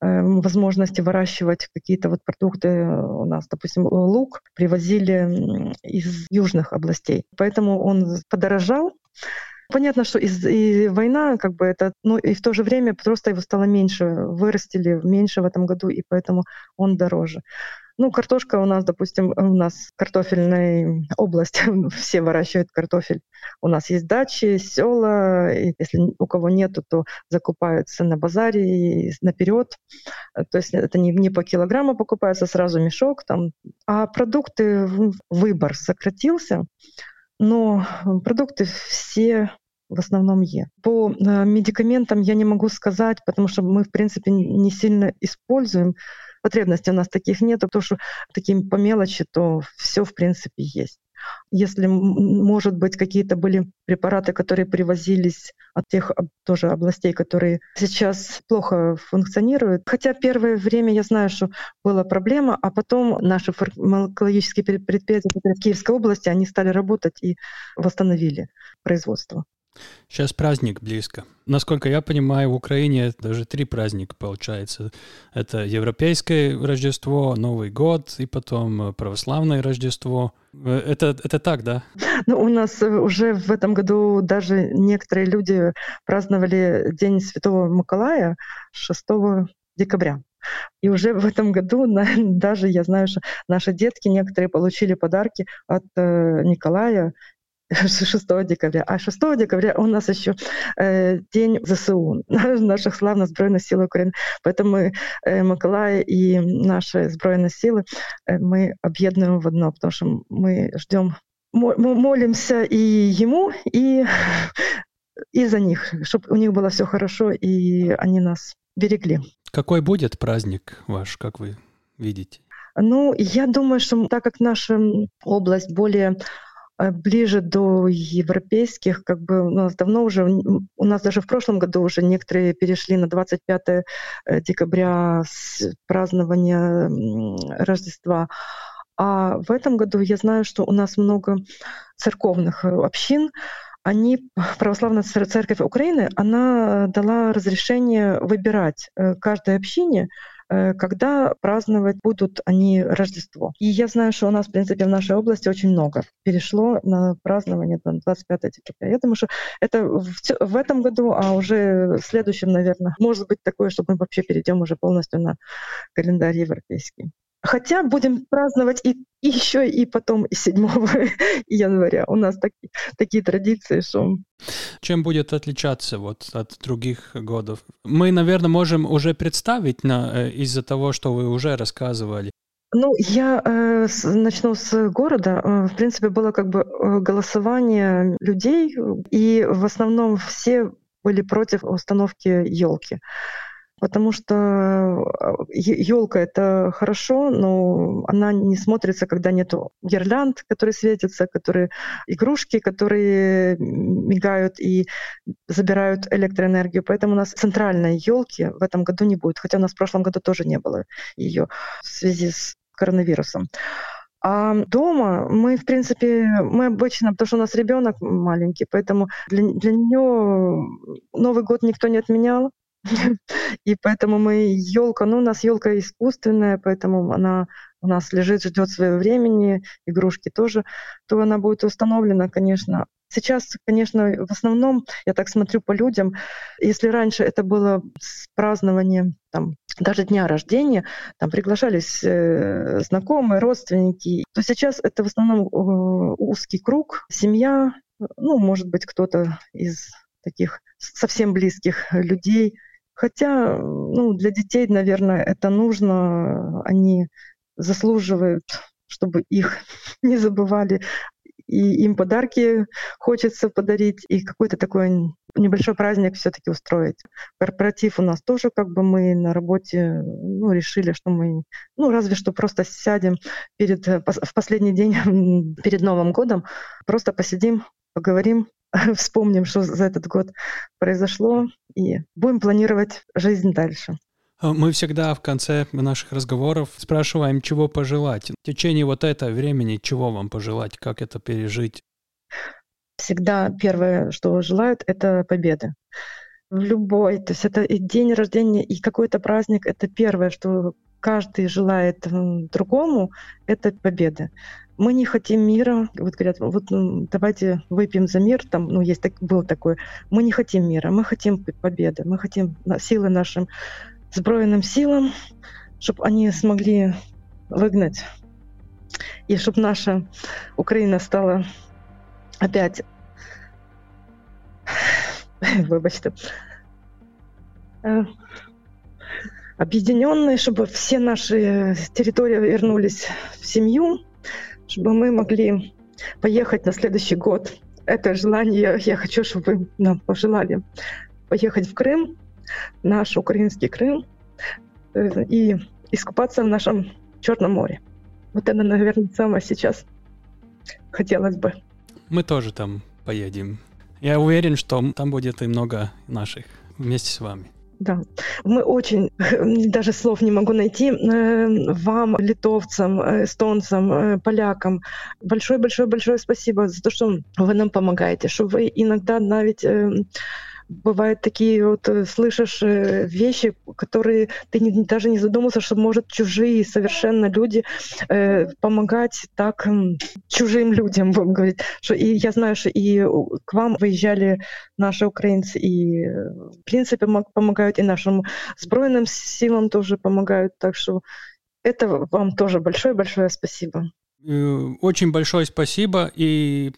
э, возможности выращивать какие-то вот продукты. У нас, допустим, лук привозили из южных областей, поэтому он подорожал. Понятно, что из, и война, как бы это, но и в то же время просто его стало меньше, вырастили меньше в этом году, и поэтому он дороже. Ну, картошка у нас, допустим, у нас картофельная область, все выращивают картофель. У нас есть дачи, села, и если у кого нету, то закупаются на базаре наперед. То есть это не, не по килограмму покупается, сразу мешок там. А продукты, выбор сократился. Но продукты все в основном Е. По э, медикаментам я не могу сказать, потому что мы, в принципе, не сильно используем. Потребностей у нас таких нет, потому что такие по мелочи, то все, в принципе, есть. Если, может быть, какие-то были препараты, которые привозились от тех тоже областей, которые сейчас плохо функционируют. Хотя первое время я знаю, что была проблема, а потом наши фармакологические предприятия в Киевской области, они стали работать и восстановили производство. Сейчас праздник близко. Насколько я понимаю, в Украине даже три праздника получается. Это Европейское Рождество, Новый год и потом православное Рождество. Э, это, это так, да? Ну, у нас уже в этом году даже некоторые люди праздновали День Святого Николая 6 декабря. И уже в этом году даже я знаю, что наши детки некоторые получили подарки от э, Николая 6 декабря. А 6 декабря у нас еще э, день ЗСУ, наших славных Збройных сил Украины. Поэтому мы, э, Миколай и наши Збройные силы э, мы объединяем в одно, потому что мы ждем, мы молимся и ему, и, и за них, чтобы у них было все хорошо, и они нас берегли. Какой будет праздник ваш, как вы видите? Ну, я думаю, что так как наша область более ближе до европейских, как бы у нас давно уже, у нас даже в прошлом году уже некоторые перешли на 25 э, декабря с празднования Рождества. А в этом году я знаю, что у нас много церковных э, общин, они, Православная Церковь Украины, она дала разрешение выбирать каждой общине, Э, когда праздновать будут они Рождество. И я знаю, что у нас, в принципе, в нашей области очень много перешло на празднование там, 25 декабря. Я думаю, что это в, в этом году, а уже в следующем, наверное, может быть такое, что мы вообще перейдем уже полностью на календарь европейский. Хотя будем праздновать и, и еще и потом, и 7 января. У нас таки, такие традиции, что... Чем будет отличаться вот от других годов? Мы, наверное, можем уже представить на, э, из-за того, что вы уже рассказывали. Ну, я э, с, начну с города. Э, в принципе, было как бы э, голосование людей, и в основном все были против установки елки. Потому что елка это хорошо, но она не смотрится, когда нету гирлянд, которые светятся, которые игрушки, которые мигают и забирают электроэнергию. Поэтому у нас центральной елки в этом году не будет, хотя у нас в прошлом году тоже не было ее в связи с коронавирусом. А дома мы, в принципе, мы обычно, потому что у нас ребенок маленький, поэтому для, для нее Новый год никто не отменял. И поэтому мы елка, ну у нас елка искусственная, поэтому она у нас лежит, ждет своего времени, игрушки тоже, то она будет установлена, конечно. Сейчас, конечно, в основном, я так смотрю по людям, если раньше это было с празднованием там, даже дня рождения, там приглашались э, знакомые, родственники, то сейчас это в основном э, узкий круг, семья, ну, может быть, кто-то из таких совсем близких людей, Хотя ну, для детей, наверное, это нужно. Они заслуживают, чтобы их не забывали. И им подарки хочется подарить, и какой-то такой небольшой праздник все-таки устроить. Корпоратив у нас тоже как бы мы на работе ну, решили, что мы, ну разве что просто сядем перед, в последний день перед Новым годом, просто посидим, поговорим, вспомним, что за этот год произошло, и будем планировать жизнь дальше. Мы всегда в конце наших разговоров спрашиваем, чего пожелать. В течение вот этого времени чего вам пожелать, как это пережить? Всегда первое, что желают, это победы. В любой, то есть это и день рождения, и какой-то праздник, это первое, что каждый желает другому, это победы мы не хотим мира. Вот говорят, вот ну, давайте выпьем за мир. Там, ну, есть так, был такой. Мы не хотим мира, мы хотим победы, мы хотим силы нашим сбройным силам, чтобы они смогли выгнать. И чтобы наша Украина стала опять вибачте, объединенной, чтобы все наши территории вернулись в семью, чтобы мы могли поехать на следующий год. Это желание, я хочу, чтобы вы нам пожелали поехать в Крым, наш украинский Крым, э, и искупаться в нашем Черном море. Вот это, наверное, самое сейчас хотелось бы. Мы тоже там поедем. Я уверен, что там будет и много наших вместе с вами. Да, мы очень, даже слов не могу найти, э, вам, литовцам, эстонцам, э, полякам, большое-большое-большое спасибо за то, что вы нам помогаете, что вы иногда навіть бывают такие вот, э, слышишь э, вещи, которые ты не, даже не задумался, что может чужие совершенно люди э, помогать так чужим людям, будем говорить. Что, и я знаю, что и к вам выезжали наши украинцы, и э, в принципе помогают, и нашим сбройным силам тоже помогают. Так что это вам тоже большое-большое спасибо. Очень большое спасибо. И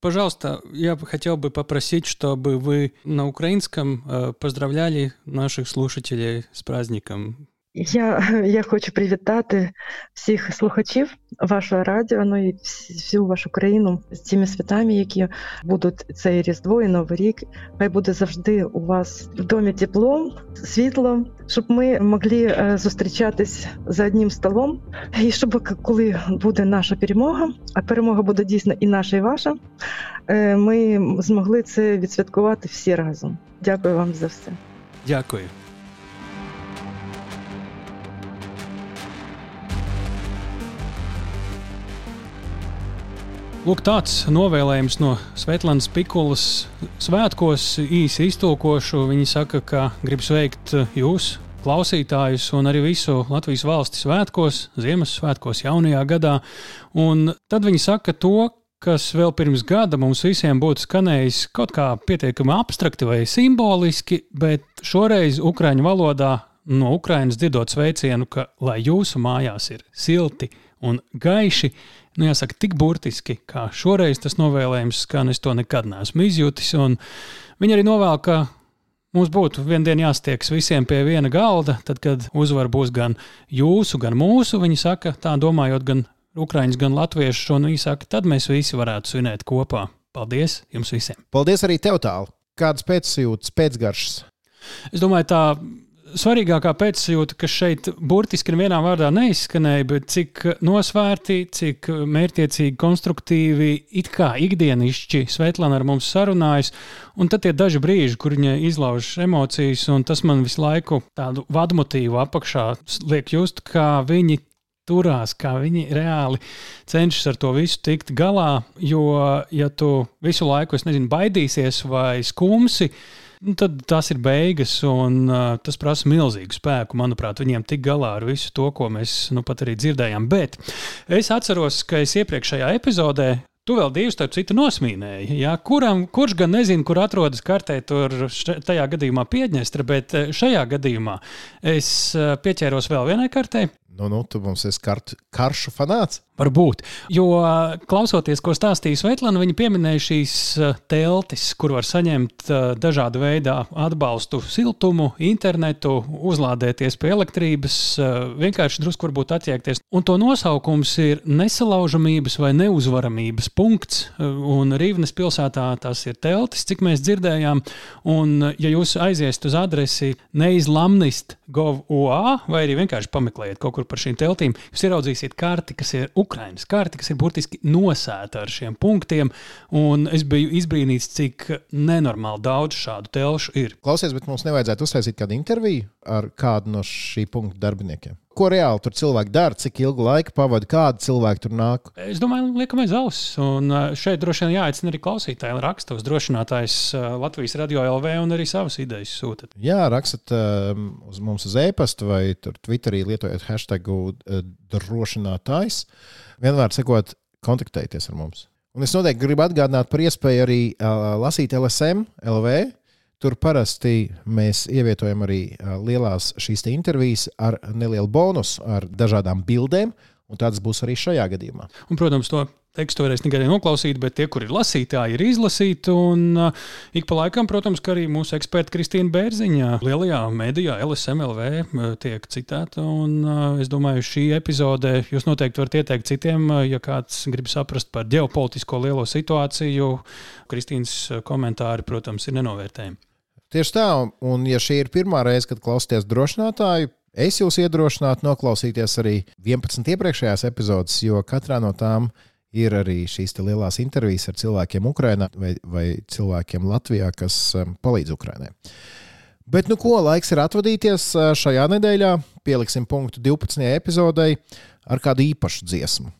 Пожалуйста, я хотел бы попросить, чтобы вы на украинском э, поздравляли наших слушателей с праздником Я я хочу привітати всіх слухачів вашого радіо, ну і всю вашу країну з цими святами, які будуть цей Різдво і Новий рік. Хай буде завжди у вас в домі тепло, світло, щоб ми могли зустрічатись за одним столом. І щоб коли буде наша перемога, а перемога буде дійсно і наша, і ваша, ми змогли це відсвяткувати всі разом. Дякую вам за все. Дякую. Lūk, tāds novēlējums no Svetlanas Pikulas svētkos īsi iztulkošu. Viņa saka, ka grib sveikt jūs, klausītājus, un arī visu Latvijas valsti svētkos, Ziemassvētkos, jaunajā gadā. Un tad viņa saka to, kas vēl pirms gada mums visiem būtu skanējis kaut kā pietiekami abstrakti vai simboliski, bet šoreiz Ukrāņu valodā no Ukrainas dzirdot sveicienu, ka lai jūsu mājās ir silti un gaiši, nu jāsaka, tik burtiski, kā šoreiz tas novēlējums skan, es to nekad neesmu izjutis. Viņa arī novēl, ka mums būtu vienā dienā jāstiekas visiem pie viena galda, tad, kad uzvara būs gan jūsu, gan mūsu. Viņa saka, tā domājot gan Ukrāņus, gan Latviešu, un viņa saka, tad mēs visi varētu svinēt kopā. Paldies jums visiem! Paldies arī tev tālu! Kādas pēcsajūtas, pēcgaršas? Es domāju, tā svarīgākā pēcsajūta, kas šeit burtiski nevienā vārdā neizskanēja, bet cik nosvērti, cik mērķiecīgi, konstruktīvi, it kā ikdienišķi Svetlana ar mums sarunājas. Un tad ir daži brīži, kur viņa izlauž emocijas, un tas man visu laiku tādu vadmotīvu apakšā liek just, kā viņi turās, kā viņi reāli cenšas ar to visu tikt galā. Jo, ja tu visu laiku, es nezinu, baidīsies vai skumsi, nu, tad tas ir beigas, un uh, tas prasa milzīgu spēku, manuprāt, viņiem tik galā ar visu to, ko mēs nu pat arī dzirdējām. Bet es atceros, ka es iepriekšējā epizodē Tu vēl divus, starp citu, nosmīnēji. Ja? Kuram, kurš gan nezina, kur atrodas kartē, tur tajā gadījumā Piedņestra, bet šajā gadījumā es pieķēros vēl vienai kartē. Nu, nu, tu mums esi kart, karšu fanāts. Varbūt. Jo klausoties, ko stāstīja Svetlana, viņa pieminēja šīs teltis, kur var saņemt dažādu veidu atbalstu, siltumu, internetu, uzlādēties pie elektrības, vienkārši drusku varbūt attiekties. Un to nosaukums ir nesalaužamības vai neuzvaramības punkts. Un Rīvnes pilsētā tas ir teltis, cik mēs dzirdējām. Un, ja jūs aiziesiet uz adresi neizlamnist.gov.ua vai arī vienkārši pameklējiet kaut kur par šīm teltīm, jūs ieraudzīsiet karti, kas ir Ukraiņas karti, kas ir burtiski nosēta ar šiem punktiem. Es biju izbrīnīts, cik nenormāli daudz šādu telšu ir. Klausies, bet mums nevajadzētu uztaisīt kādu interviju ar kādu no šī punkta darbiniekiem. Ko reāli tur cilvēki dara, cik ilgu laiku pavadīja, kādi cilvēki tur nāk? Es domāju, liekam, aiz auss. Un šeit droši vien jāaicina arī klausītāji, raksta uz drošinātājs Latvijas radio LV un arī savas idejas sūtat. Jā, rakstat um, uz mums uz e-pasta vai Twitterī lietojot hashtagu uh, drošinātājs. Vienmēr sakot, kontaktējieties ar mums. Un es noteikti gribu atgādināt par iespēju arī uh, lasīt LSM, LV Tur parasti mēs ievietojam arī lielās šīs intervijas ar nelielu bonusu, ar dažādām bildēm, un tāds būs arī šajā gadījumā. Un, protams, to tekstu varēs ne tikai noklausīt, bet tie, kur ir lasītāji, ir izlasīti. Un uh, ik pa laikam, protams, arī mūsu eksperta Kristīna Bērziņa lielajā medijā LSMLV tiek citēta. Un uh, es domāju, šī epizode jūs noteikti varat ieteikt citiem, ja kāds grib saprast par ģeopolitisko lielo situāciju. Kristīnas komentāri, protams, ir nenovērtējami. Tieši tā, un ja šī ir pirmā reize, kad klausāties drošinātāju, es jūs iedrošinātu noklausīties arī 11 iepriekšējās epizodes, jo katrā no tām ir arī šīs lielās intervijas ar cilvēkiem Ukrajinā vai, vai cilvēkiem Latvijā, kas um, palīdz Ukrajinai. Bet, nu, ko laiks ir atvadīties uh, šajā nedēļā? Pieliksim punktu 12. epizodei ar kādu īpašu dziesmu.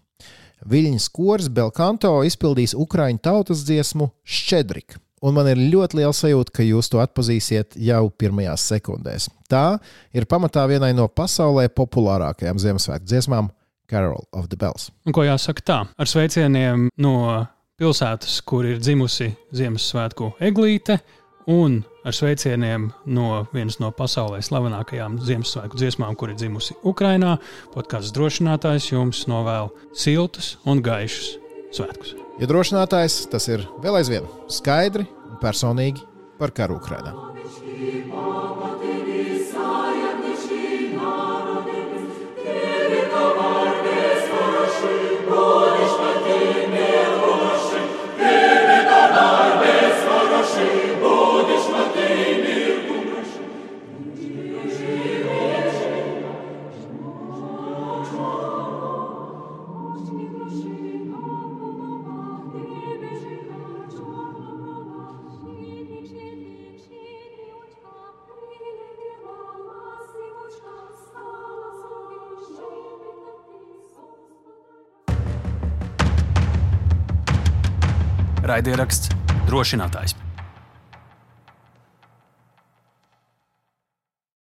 Viļņas koris Belkanto izpildīs Ukrāņu tautas dziesmu Šķedrika un man ir ļoti liela sajūta, ka jūs to atpazīsiet jau pirmajās sekundēs. Tā ir pamatā vienai no pasaulē populārākajām Ziemassvētku dziesmām, Carol of the Bells. Un ko jāsaka tā? Ar sveicieniem no pilsētas, kur ir dzimusi Ziemassvētku eglīte, un ar sveicieniem no vienas no pasaulē slavenākajām Ziemassvētku dziesmām, kur ir dzimusi Ukrajinā. Podkāsts drošinātājs jums novēl siltus un gaišus svētkus. Iedrošinātājs tas ir vēl aizvien skaidri un personīgi par karu Ukrajinā. Raidieraksts drošinātājs.